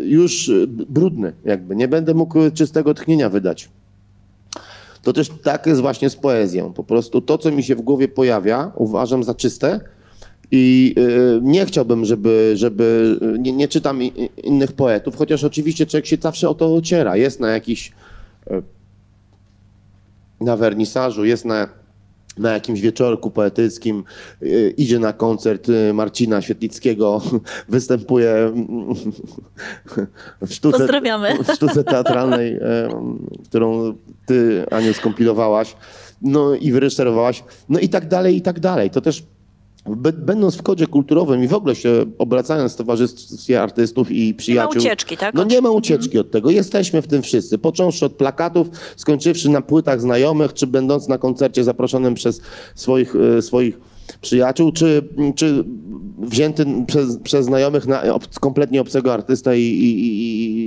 już brudny jakby. Nie będę mógł czystego tchnienia wydać. To też tak jest właśnie z poezją. Po prostu to, co mi się w głowie pojawia, uważam za czyste i y, nie chciałbym, żeby, żeby nie, nie czytam innych poetów, chociaż oczywiście człowiek się zawsze o to ociera. Jest na jakiś y, na wernisażu, jest na, na jakimś wieczorku poetyckim, y, idzie na koncert y, Marcina Świetlickiego, występuje mm, w sztuce, w sztuce teatralnej, którą ty, Aniu, skompilowałaś, no i wyreżyserowałaś, no i tak dalej, i tak dalej. To też będąc w kodzie kulturowym i w ogóle się obracając w towarzystwie artystów i Nie ma przyjaciół. ucieczki, tak? No nie ma ucieczki od tego. Jesteśmy w tym wszyscy. Począwszy od plakatów, skończywszy na płytach znajomych, czy będąc na koncercie zaproszonym przez swoich, e, swoich przyjaciół, czy, czy wzięty przez, przez znajomych na kompletnie obcego artysta i, i,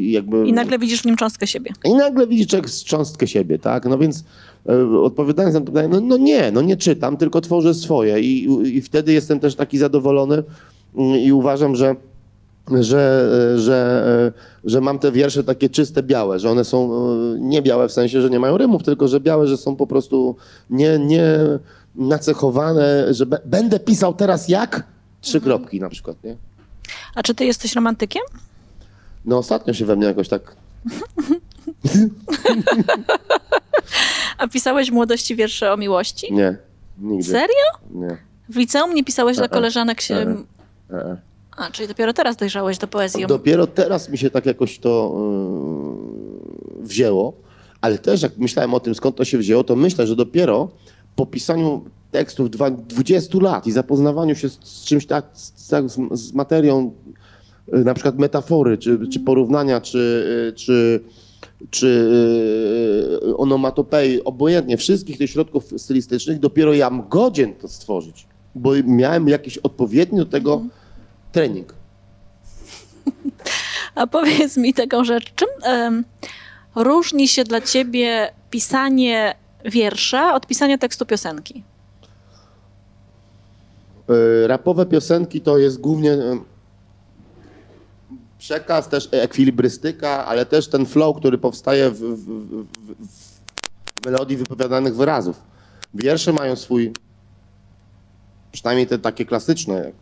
i, jakby... I nagle widzisz w nim cząstkę siebie. I nagle widzi człowiek cząstkę siebie, tak? No więc odpowiadając na to pytanie, no, no nie, no nie czytam, tylko tworzę swoje i, i wtedy jestem też taki zadowolony mm, i uważam, że że, e, że, e, że mam te wiersze takie czyste, białe, że one są e, nie białe w sensie, że nie mają rymów, tylko że białe, że są po prostu nie, nie nacechowane, że be, będę pisał teraz jak? Trzy kropki na przykład, nie? A czy ty jesteś romantykiem? No ostatnio się we mnie jakoś tak A pisałeś w młodości wiersze o miłości? nie, nigdy. Serio? Nie. W liceum nie pisałeś dla E, e. koleżanek się... E, E, e. A, czyli dopiero teraz dojrzałeś do poezji. Dopiero teraz mi się tak jakoś to yy, wzięło, ale też jak myślałem o tym, skąd to się wzięło, to myślę, że dopiero po pisaniu tekstów dwa- 20 lat i zapoznawaniu się z, czymś tak, z, tak, z, z materią, yy, na przykład metafory, czy, czy porównania, czy, yy, czy, czy yy, onomatopei, obojętnie, wszystkich tych środków stylistycznych, dopiero ja mam godzien to stworzyć, bo miałem jakiś odpowiedni do tego trening. A powiedz mi taką rzecz, czym em, różni się dla ciebie pisanie wiersza od pisania tekstu piosenki? Y, Rapowe piosenki to jest głównie y, przekaz, też ekwilibrystyka, ale też ten flow, który powstaje w, w, w, w melodii wypowiadanych wyrazów. Wiersze mają swój, przynajmniej te takie klasyczne, jak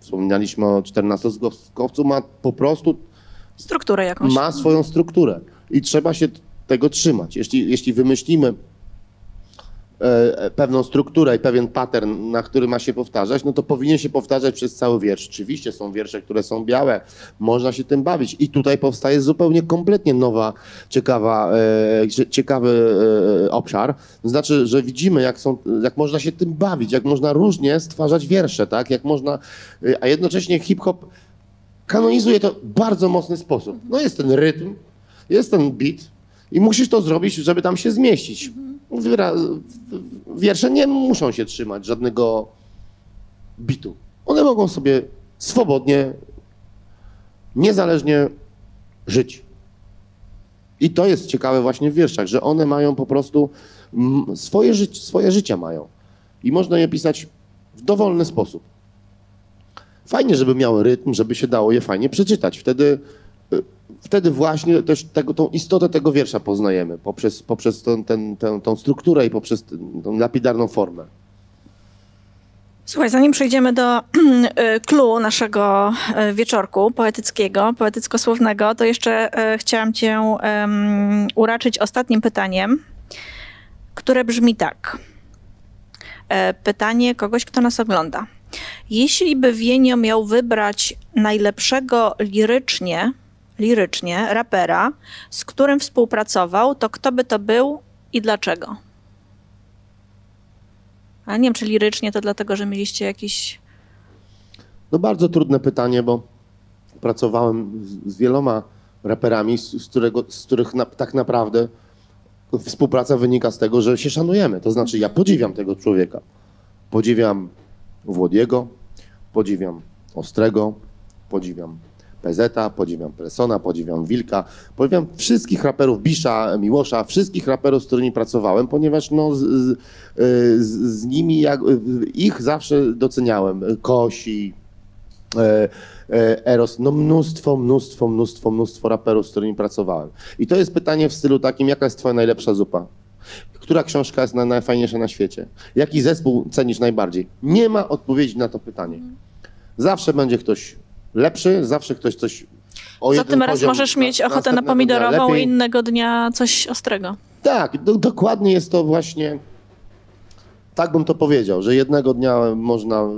wspominaliśmy o 14-zgowcu, ma po prostu Strukturę jakąś. ma swoją strukturę i trzeba się tego trzymać. Jeśli, jeśli wymyślimy pewną strukturę i pewien pattern, na który ma się powtarzać, no to powinien się powtarzać przez cały wiersz. Oczywiście są wiersze, które są białe, można się tym bawić i tutaj powstaje zupełnie kompletnie nowa, ciekawa, e, cie- ciekawy e, obszar. Znaczy, że widzimy, jak, są, jak można się tym bawić, jak można różnie stwarzać wiersze, tak? Jak można, e, a jednocześnie hip-hop kanonizuje to w bardzo mocny sposób. No jest ten rytm, jest ten beat i musisz to zrobić, żeby tam się zmieścić. Wyra- w- wiersze nie muszą się trzymać żadnego bitu. One mogą sobie swobodnie, niezależnie żyć. I to jest ciekawe właśnie w wierszach, że one mają po prostu swoje, ży swoje życie mają. I można je pisać w dowolny sposób. Fajnie, żeby miały rytm, żeby się dało je fajnie przeczytać. Wtedy, wtedy właśnie też tego, tą istotę tego wiersza poznajemy poprzez, poprzez ten, tą strukturę i poprzez tą lapidarną formę. Słuchaj, zanim przejdziemy do y, clue naszego y, wieczorku poetyckiego, poetycko-słownego, to jeszcze y, chciałam cię em, uraczyć ostatnim pytaniem, które brzmi tak. E, Pytanie kogoś, kto nas ogląda. Jeśli by Wienio miał wybrać najlepszego lirycznie, lirycznie rapera, z którym współpracował, to kto by to był i dlaczego? Ale nie wiem, czy lirycznie to dlatego, że mieliście jakiś. No bardzo trudne pytanie, bo pracowałem z, z wieloma raperami, z, z, którego, z których na, tak naprawdę współpraca wynika z tego, że się szanujemy. To znaczy ja podziwiam tego człowieka. Podziwiam Włodiego, podziwiam Ostrego, podziwiam PZ, podziwiam Presona, podziwiam Wilka, podziwiam wszystkich raperów, Bisza, Miłosza, wszystkich raperów, z którymi pracowałem, ponieważ no, z, z, z, z nimi jak, ich zawsze doceniałem. Kosi, e, e, Eros, no mnóstwo, mnóstwo, mnóstwo, mnóstwo raperów, z którymi pracowałem. I to jest pytanie w stylu takim, jaka jest twoja najlepsza zupa? Która książka jest na, najfajniejsza na świecie? Jaki zespół cenisz najbardziej? Nie ma odpowiedzi na to pytanie. Zawsze będzie ktoś lepszy, zawsze ktoś coś o Za jeden tym raz możesz mieć ochotę na pomidorową, lepiej. innego dnia coś ostrego. Tak, do, dokładnie jest to właśnie. Tak bym to powiedział, że jednego dnia można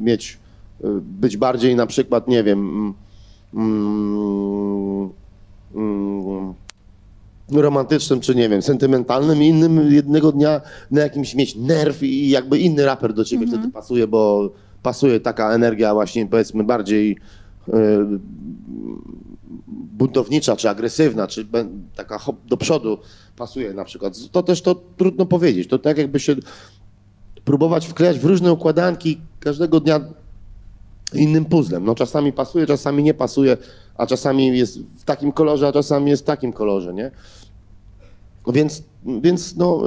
mieć, y, być bardziej na przykład, nie wiem, mm, mm, mm, romantycznym, czy nie wiem, sentymentalnym, i innym jednego dnia na jakimś mieć nerw i jakby inny raper do ciebie wtedy pasuje, bo pasuje taka energia właśnie powiedzmy bardziej y, buntownicza, czy agresywna, czy taka hop do przodu pasuje na przykład. To też to trudno powiedzieć. To tak jakby się próbować wklejać w różne układanki każdego dnia innym puzzlem. No czasami pasuje, czasami nie pasuje, a czasami jest w takim kolorze, a czasami jest w takim kolorze, nie? Więc, więc no,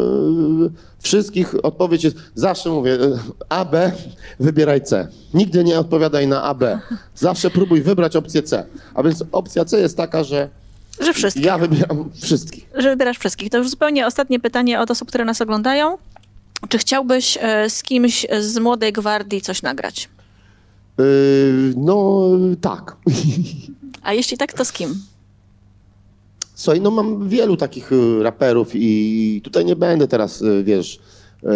yy, wszystkich odpowiedź jest, zawsze mówię, yy, A, B, wybieraj C. Nigdy nie odpowiadaj na A, B. Zawsze próbuj wybrać opcję C. A więc opcja C jest taka, że Że wszystkich. ja wybieram wszystkich. Że wybierasz wszystkich. To już zupełnie ostatnie pytanie od osób, które nas oglądają. Czy chciałbyś e, z kimś z młodej gwardii coś nagrać? Yy, no tak. A jeśli tak, to z kim? Słuchaj, no mam wielu takich y, raperów i tutaj nie będę teraz, y, wiesz, y,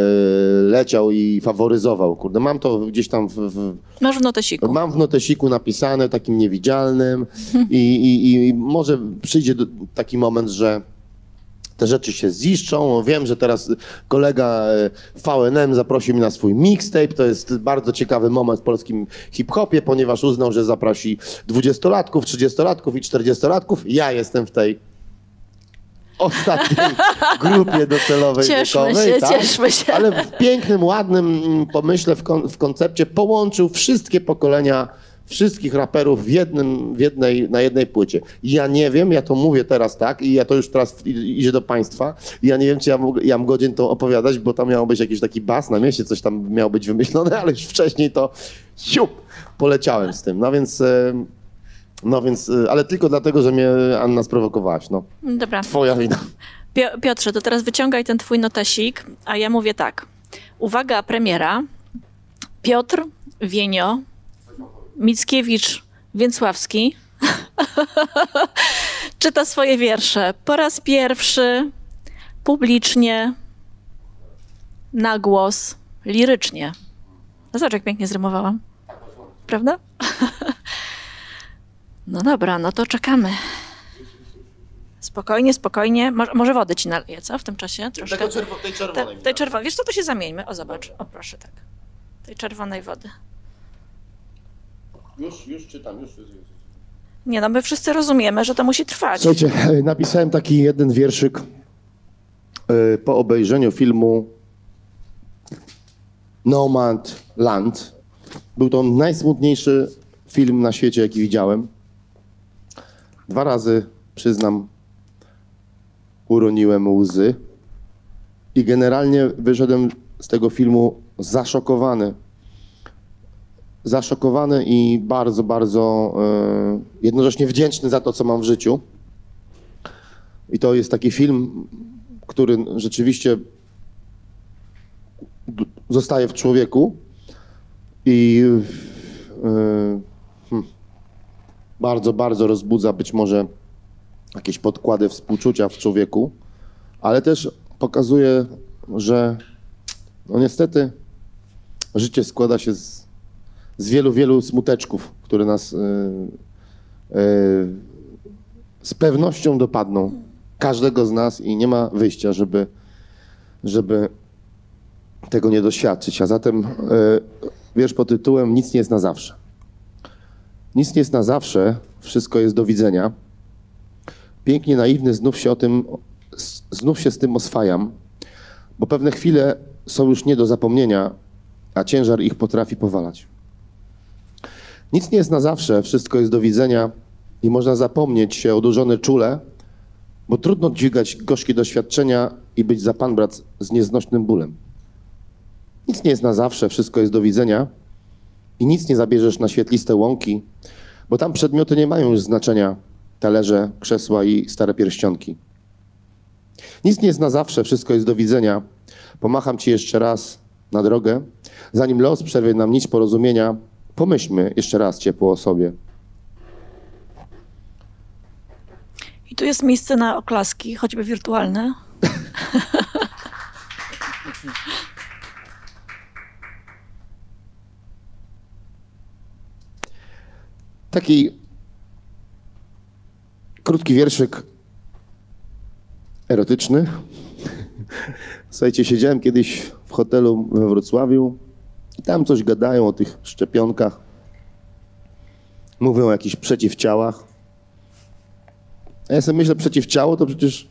leciał i faworyzował. Kurde, mam to gdzieś tam w, w, Masz w notesiku. Mam w notesiku napisane, takim niewidzialnym i, i, i może przyjdzie taki moment, że te rzeczy się ziszczą. Wiem, że teraz kolega VNM zaprosił mnie na swój mixtape. To jest bardzo ciekawy moment w polskim hip-hopie, ponieważ uznał, że zaprosi 20-latków, 30-latków i 40-latków. Ja jestem w tej ostatniej grupie docelowej Cieszmy wiekowej. się, tak? cieszmy się. Ale w pięknym, ładnym mm, pomyśle, w, kon, w koncepcie połączył wszystkie pokolenia wszystkich raperów w jednym, w jednej, na jednej płycie. Ja nie wiem, ja to mówię teraz tak i ja to już teraz idzie do państwa. Ja nie wiem, czy ja, mógł- ja mam godzien to opowiadać, bo tam miał być jakiś taki bas na mieście, coś tam miało być wymyślone, ale już wcześniej to siup, poleciałem z tym. No więc, no więc, e, ale tylko dlatego, że mnie Anna sprowokowałaś, no. Dobra. Twoja wina. Pio- Piotrze, to teraz wyciągaj ten twój notesik, a ja mówię tak. Uwaga, premiera. Piotr Wienio, Mickiewicz Więcławski czyta swoje wiersze po raz pierwszy, publicznie, na głos, lirycznie. No zobacz, jak pięknie zrymowałam. Prawda? No dobra, no to czekamy. Spokojnie, spokojnie. Może, może wody ci naleję, co? W tym czasie troszkę. Tego czerwo, tej Te, czerwonej. tej czerwonej. Wiesz co, to się zamieńmy. O, zobacz. O, proszę, tak. Tej czerwonej wody. Już, już czytam, już. już, już. Nie no, my wszyscy rozumiemy, że to musi trwać. Słuchajcie, napisałem taki jeden wierszyk e, po obejrzeniu filmu Nomad Land. Był to najsmutniejszy film na świecie, jaki widziałem. Dwa razy, przyznam, uroniłem łzy i generalnie wyszedłem z tego filmu zaszokowany. Zaszokowany i bardzo, bardzo e, jednocześnie wdzięczny za to, co mam w życiu. I to jest taki film, który rzeczywiście zostaje w człowieku i hmm, bardzo, bardzo rozbudza być może jakieś podkłady współczucia w człowieku, ale też pokazuje, że no niestety życie składa się z, z wielu, wielu smuteczków, które nas e, e, z pewnością dopadną każdego z nas i nie ma wyjścia, żeby, żeby tego nie doświadczyć. A zatem e, wiersz pod tytułem Nic nie jest na zawsze. Nic nie jest na zawsze, wszystko jest do widzenia. Pięknie naiwny, znów się o tym, znów się z tym oswajam, bo pewne chwile są już nie do zapomnienia, a ciężar ich potrafi powalać. Nic nie jest na zawsze, wszystko jest do widzenia i można zapomnieć się odłożone czule, bo trudno dźwigać gorzkie doświadczenia i być za pan brat z nieznośnym bólem. Nic nie jest na zawsze, wszystko jest do widzenia i nic nie zabierzesz na świetliste łąki, bo tam przedmioty nie mają już znaczenia, talerze, krzesła i stare pierścionki. Nic nie jest na zawsze, wszystko jest do widzenia. Pomacham ci jeszcze raz na drogę. Zanim los przerwie nam nić porozumienia, pomyślmy jeszcze raz ciepło o sobie. I tu jest miejsce na oklaski, choćby wirtualne. Taki krótki wierszyk erotyczny. Słuchajcie, siedziałem kiedyś w hotelu we Wrocławiu i tam coś gadają o tych szczepionkach. Mówią o jakichś przeciwciałach. A ja sobie myślę, przeciwciało to przecież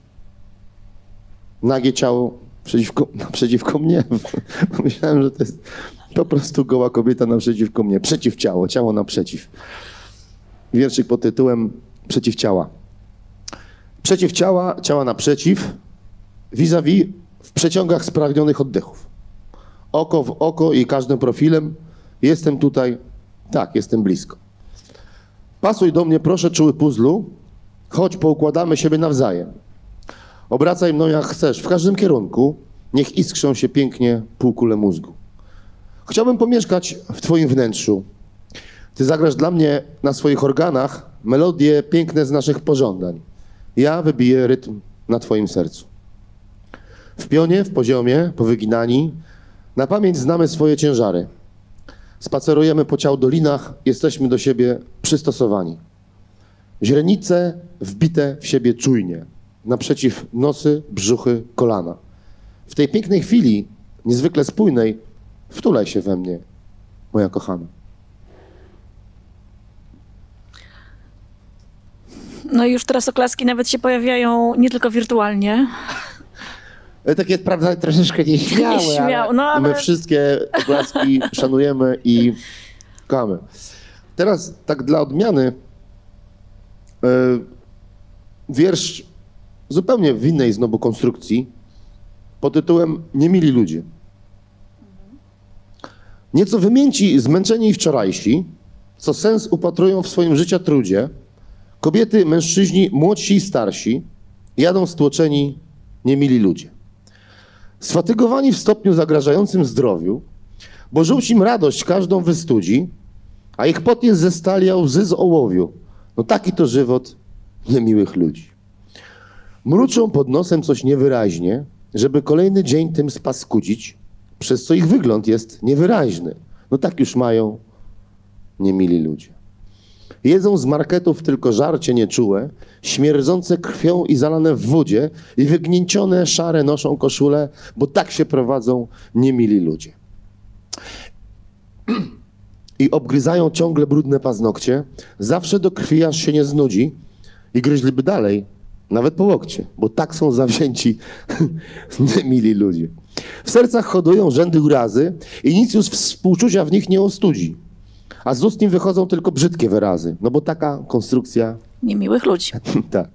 nagie ciało przeciwko, naprzeciwko mnie. Myślałem, że to jest po prostu goła kobieta naprzeciwko mnie. Przeciwciało, ciało naprzeciw. Wierszyk pod tytułem Przeciwciała. Przeciwciała, ciała naprzeciw, vis-a-vis w przeciągach spragnionych oddechów. Oko w oko i każdym profilem. Jestem tutaj, tak, jestem blisko. Pasuj do mnie, proszę, czuły puzzlu, choć poukładamy siebie nawzajem. Obracaj mną jak chcesz, w każdym kierunku, niech iskrzą się pięknie półkule mózgu. Chciałbym pomieszkać w twoim wnętrzu. Ty zagrasz dla mnie na swoich organach melodie piękne z naszych pożądań. Ja wybiję rytm na twoim sercu. W pionie, w poziomie, powyginani, na pamięć znamy swoje ciężary. Spacerujemy po ciał dolinach, jesteśmy do siebie przystosowani. Źrenice wbite w siebie czujnie, naprzeciw nosy, brzuchy, kolana. W tej pięknej chwili, niezwykle spójnej, wtulaj się we mnie, moja kochana. No i już teraz oklaski nawet się pojawiają nie tylko wirtualnie. E, Takie, prawda, troszeczkę nieśmiałe, Nieśmiałe, ale, no ale- my wszystkie oklaski szanujemy i kochamy. Teraz tak dla odmiany e, wiersz zupełnie w innej znowu konstrukcji pod tytułem Niemili ludzie. Nieco wymięci, zmęczeni i wczorajsi, co sens upatrują w swoim życia trudzie, kobiety, mężczyźni, młodsi i starsi, jadą stłoczeni niemili ludzie. Sfatygowani w stopniu zagrażającym zdrowiu, bo żółć im radość każdą wystudzi, a ich pot jest ze stali, a łzy z ołowiu. No taki to żywot niemiłych ludzi. Mruczą pod nosem coś niewyraźnie, żeby kolejny dzień tym spaskudzić, przez co ich wygląd jest niewyraźny. No tak już mają niemili ludzie. Jedzą z marketów tylko żarcie nieczułe, śmierdzące krwią i zalane w wodzie i wygnięcione szare noszą koszule, bo tak się prowadzą niemili ludzie. I obgryzają ciągle brudne paznokcie, zawsze do krwi aż się nie znudzi i gryźliby dalej, nawet po łokcie, bo tak są zawzięci niemili ludzie. W sercach hodują rzędy urazy i nic już współczucia w nich nie ostudzi a z ust nim wychodzą tylko brzydkie wyrazy, no bo taka konstrukcja niemiłych ludzi. tak.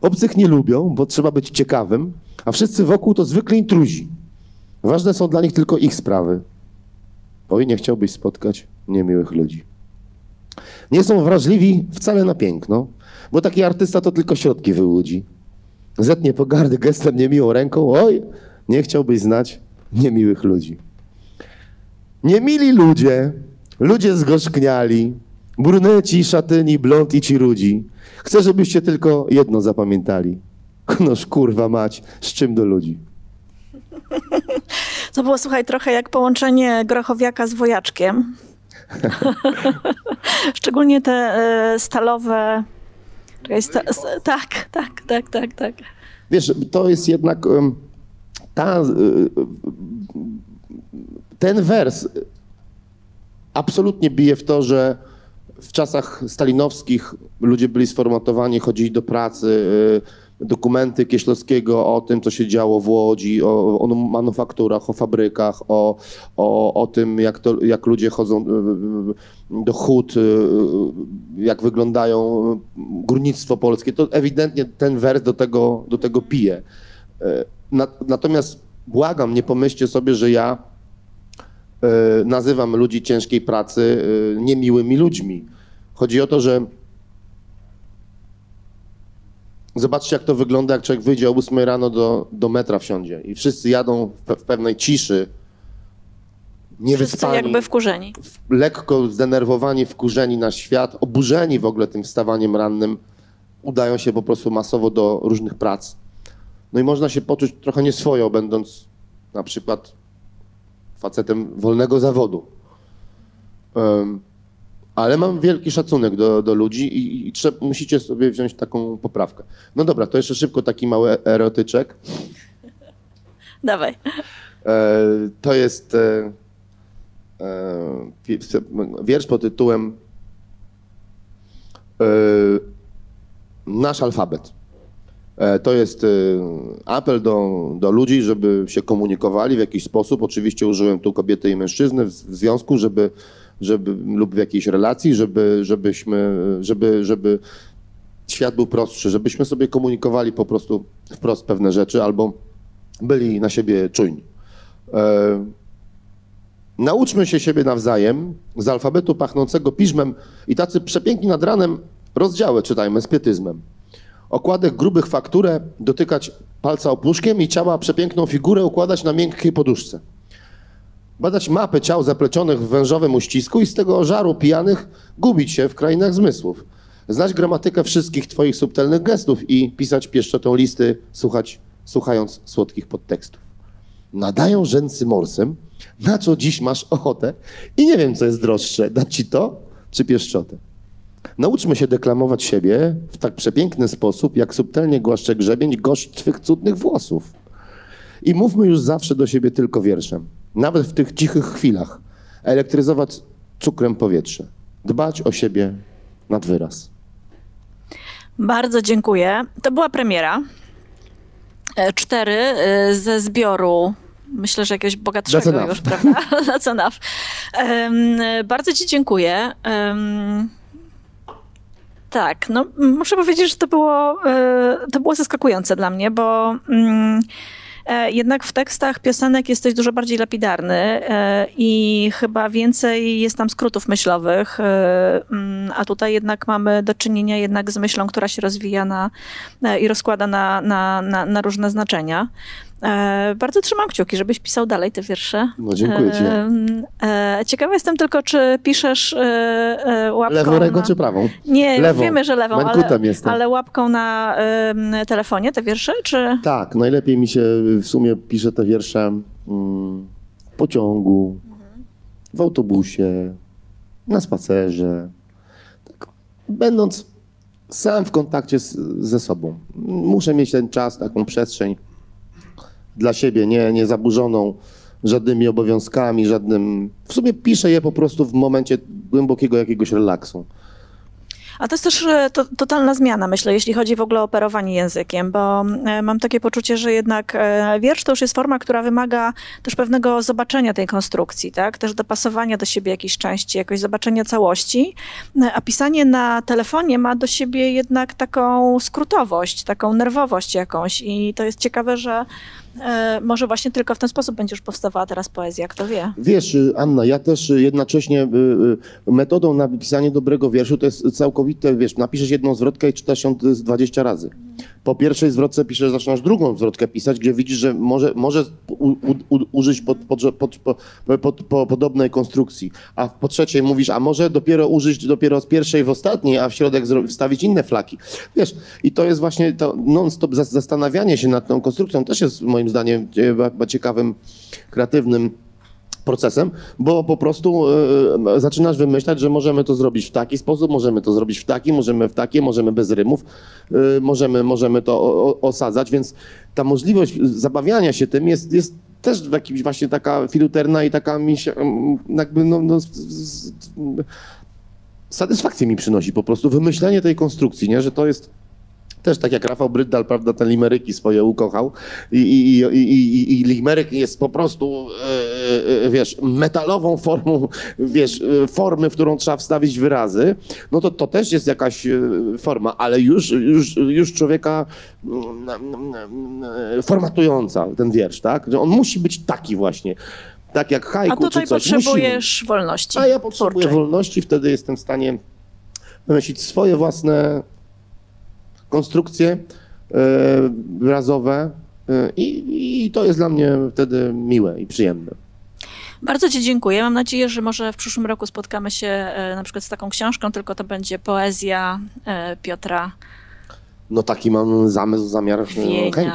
Obcych nie lubią, bo trzeba być ciekawym, a wszyscy wokół to zwykle intruzi. Ważne są dla nich tylko ich sprawy. Oj, nie chciałbyś spotkać niemiłych ludzi. Nie są wrażliwi wcale na piękno, bo taki artysta to tylko środki wyłudzi. Zetnie pogardy gestem niemiłą ręką, oj, nie chciałbyś znać niemiłych ludzi. Niemili ludzie, ludzie zgorzkniali, bruneci, szatyni, blond i ci rudzi. Chcę, żebyście tylko jedno zapamiętali. Noż kurwa mać, z czym do ludzi. To było, słuchaj, trochę jak połączenie grochowiaka z wojaczkiem. Szczególnie te e, stalowe... Czekaj, sta, tak, tak, tak, tak, tak. Wiesz, to jest jednak em, ta, y, y, ten wers absolutnie bije w to, że w czasach stalinowskich ludzie byli sformatowani, chodzili do pracy, y, dokumenty Kieślowskiego o tym, co się działo w Łodzi, o, o manufakturach, o fabrykach, o, o, o tym, jak, to, jak ludzie chodzą y, y, do hut, jak wyglądają górnictwo polskie. To ewidentnie ten wers do tego, do tego pije. Na- Natomiast błagam, nie pomyślcie sobie, że ja nazywam ludzi ciężkiej pracy y, niemiłymi ludźmi. Chodzi o to, że zobaczcie, jak to wygląda, jak człowiek wyjdzie o 8 rano do, do metra wsiądzie i wszyscy jadą w, pe- w pewnej ciszy, Wszyscy niewyspani, jakby wkurzeni. lekko zdenerwowani, wkurzeni na świat, oburzeni w ogóle tym wstawaniem rannym, udają się po prostu masowo do różnych prac. No i można się poczuć trochę nieswojo, będąc na przykład facetem wolnego zawodu. Em, ale mam wielki szacunek do, do ludzi i, i trzeba, musicie sobie wziąć taką poprawkę. No dobra, to jeszcze szybko taki mały erotyczek. Dawaj. E, to jest e, e, wiersz pod tytułem e, Nasz alfabet. E, To jest e, apel do, do ludzi, żeby się komunikowali w jakiś sposób. Oczywiście użyłem tu kobiety i mężczyzny w, związku, żeby, żeby lub w jakiejś relacji, żeby, żebyśmy, żeby, żeby świat był prostszy, żebyśmy sobie komunikowali po prostu wprost pewne rzeczy albo byli na siebie czujni. E, nauczmy się siebie nawzajem z alfabetu pachnącego piżmem i tacy przepiękni nad ranem rozdziały czytajmy z pietyzmem. Okładek grubych fakturę dotykać palca opuszkiem i ciała przepiękną figurę układać na miękkiej poduszce. Badać mapy ciał zaplecionych w wężowym uścisku i z tego żaru pijanych gubić się w krainach zmysłów. Znać gramatykę wszystkich twoich subtelnych gestów i pisać pieszczotą listy, słuchać, słuchając słodkich podtekstów. Nadają rzęsy morsem, na co dziś masz ochotę i nie wiem, co jest droższe, dać ci to czy pieszczotę. Nauczmy się deklamować siebie w tak przepiękny sposób, jak subtelnie głaszcze grzebień gość twych cudnych włosów. I mówmy już zawsze do siebie tylko wierszem, nawet w tych cichych chwilach. Elektryzować cukrem powietrze. Dbać o siebie nad wyraz. Bardzo dziękuję. To była premiera. E, Cztery e, ze zbioru. Myślę, że jakiegoś bogatszego już, prawda? That's enough. Em, bardzo Ci dziękuję. Em, tak, no muszę powiedzieć, że to było, e, to było zaskakujące dla mnie, bo mm, e, jednak w tekstach piosenek jesteś dużo bardziej lapidarny e, i chyba więcej jest tam skrótów myślowych, mm, a tutaj jednak mamy do czynienia jednak z myślą, która się rozwija na, i rozkłada na, na, na, na różne znaczenia. E, Bardzo trzymam kciuki, żebyś pisał dalej te wiersze. No, dziękuję ci. E, e, Ciekawa jestem tylko, czy piszesz łapką Lewą ręką na... czy prawą? Nie, Lewą. wiemy, że lewą, ale, ale łapką na telefonie te wiersze, czy... Tak, najlepiej mi się w sumie pisze te wiersze mm, w pociągu, w autobusie, na spacerze. Tak, będąc sam w kontakcie z, ze sobą. Muszę mieć ten czas, taką przestrzeń dla siebie, nie, nie zaburzoną żadnymi obowiązkami, żadnym... W sumie piszę je po prostu w momencie głębokiego jakiegoś relaksu. A to jest też e, to, totalna zmiana, myślę, jeśli chodzi w ogóle o operowanie językiem, bo e, mam takie poczucie, że jednak e, wiersz to już jest forma, która wymaga też pewnego zobaczenia tej konstrukcji, tak? Też dopasowania do siebie jakiejś części, jakoś zobaczenia całości. A pisanie na telefonie ma do siebie jednak taką skrótowość, taką nerwowość jakąś i to jest ciekawe, że może właśnie tylko w ten sposób będzie już powstawała teraz poezja, kto wie. Wiesz, y, Anna, ja też jednocześnie y, y, metodą na pisanie dobrego wierszu to jest całkowite, wiesz, napiszesz jedną zwrotkę i czytasz ją z 20 razy. Po pierwszej zwrotce piszesz, zaczynasz drugą zwrotkę pisać, gdzie widzisz, że może, może u, u, użyć pod, pod, pod, po podobnej konstrukcji. A po trzeciej mówisz, a może dopiero użyć dopiero z pierwszej w ostatniej, a w środek wstawić inne flaki. Wiesz, i to jest właśnie to non-stop zas- zastanawianie się nad tą konstrukcją też jest moim zdaniem e, ciekawym, kreatywnym procesem, bo po prostu e, zaczynasz wymyślać, że możemy to zrobić w taki sposób, możemy to zrobić w taki, możemy w taki, możemy bez rymów, e, możemy, możemy to o, osadzać, więc ta możliwość zabawiania się tym jest, jest też jakimś właśnie taka filuterna i taka mi się mm, jakby no, no, satysfakcję mi przynosi po prostu wymyślenie tej konstrukcji, nie? że to jest też tak jak Rafał Bryddal, prawda, te limeryki swoje ukochał i, i, i, i, i, limeryk jest po prostu, e, e, wiesz, metalową formą, wiesz, e, formy, w którą trzeba wstawić wyrazy, no to to też jest jakaś e, forma, ale już, już, już człowieka mm, mm, e, formatująca ten wiersz, tak, on musi być taki właśnie, tak jak A haiku tutaj czy coś. potrzebujesz wolności. A ja potrzebuję twórczej. wolności, wtedy jestem w stanie wymyślić swoje własne konstrukcje e, wyrazowe e, i, to jest dla mnie wtedy miłe i przyjemne. Bardzo Ci dziękuję. Mam nadzieję, że może w przyszłym roku spotkamy się e, na przykład z taką książką, tylko to będzie poezja Piotra No taki mam zamysł, zamiar, e, Wienia. chęć.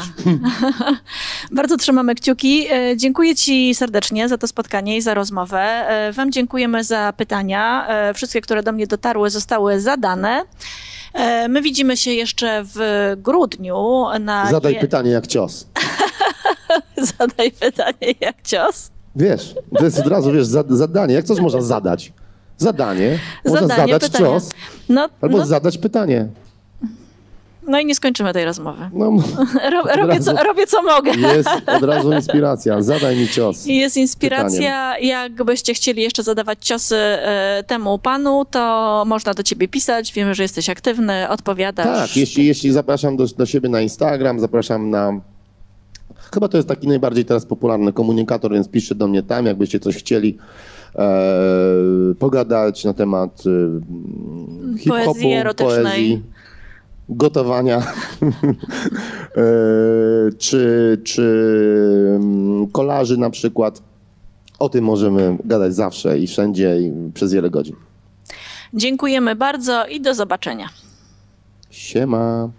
Bardzo trzymamy kciuki. E, Dziękuję Ci serdecznie za to spotkanie i za rozmowę. E, Wam dziękujemy za pytania. Wszystkie, które do mnie dotarły, zostały zadane. My widzimy się jeszcze w grudniu na. Zadaj je- pytanie jak cios. Zadaj pytanie jak cios. Wiesz, to jest od razu, wiesz, za- zadanie. Jak coś można zadać? Zadanie. Można Zadanie, zadać pytanie. cios No, albo no, zadać pytanie. No i nie skończymy tej rozmowy. No, Ro, robię, co, robię co mogę. jest od razu inspiracja. Zadaj mi cios. Jest inspiracja. Jakbyście chcieli jeszcze zadawać ciosy e, temu panu, to można do ciebie pisać. Wiemy, że jesteś aktywny, odpowiadasz. Tak, jeśli, jeśli zapraszam do, do siebie na Instagram, zapraszam na. Chyba to jest taki najbardziej teraz popularny komunikator, więc piszcie do mnie tam, jakbyście coś chcieli e, pogadać na temat e, hip-hopu, Poezji erotycznej. poezji, gotowania, e, czy, czy mm, kolaży na przykład. O tym możemy gadać zawsze i wszędzie i przez wiele godzin. Dziękujemy bardzo i do zobaczenia. Siema.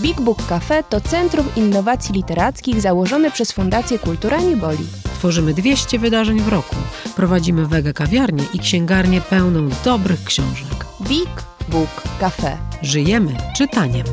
Big Book Cafe to centrum innowacji literackich założone przez Fundację Kultura Nie Boli. Tworzymy 200 wydarzeń w roku. Prowadzimy wege kawiarnię i księgarnię pełną dobrych książek. Big Book Cafe. Żyjemy czytaniem.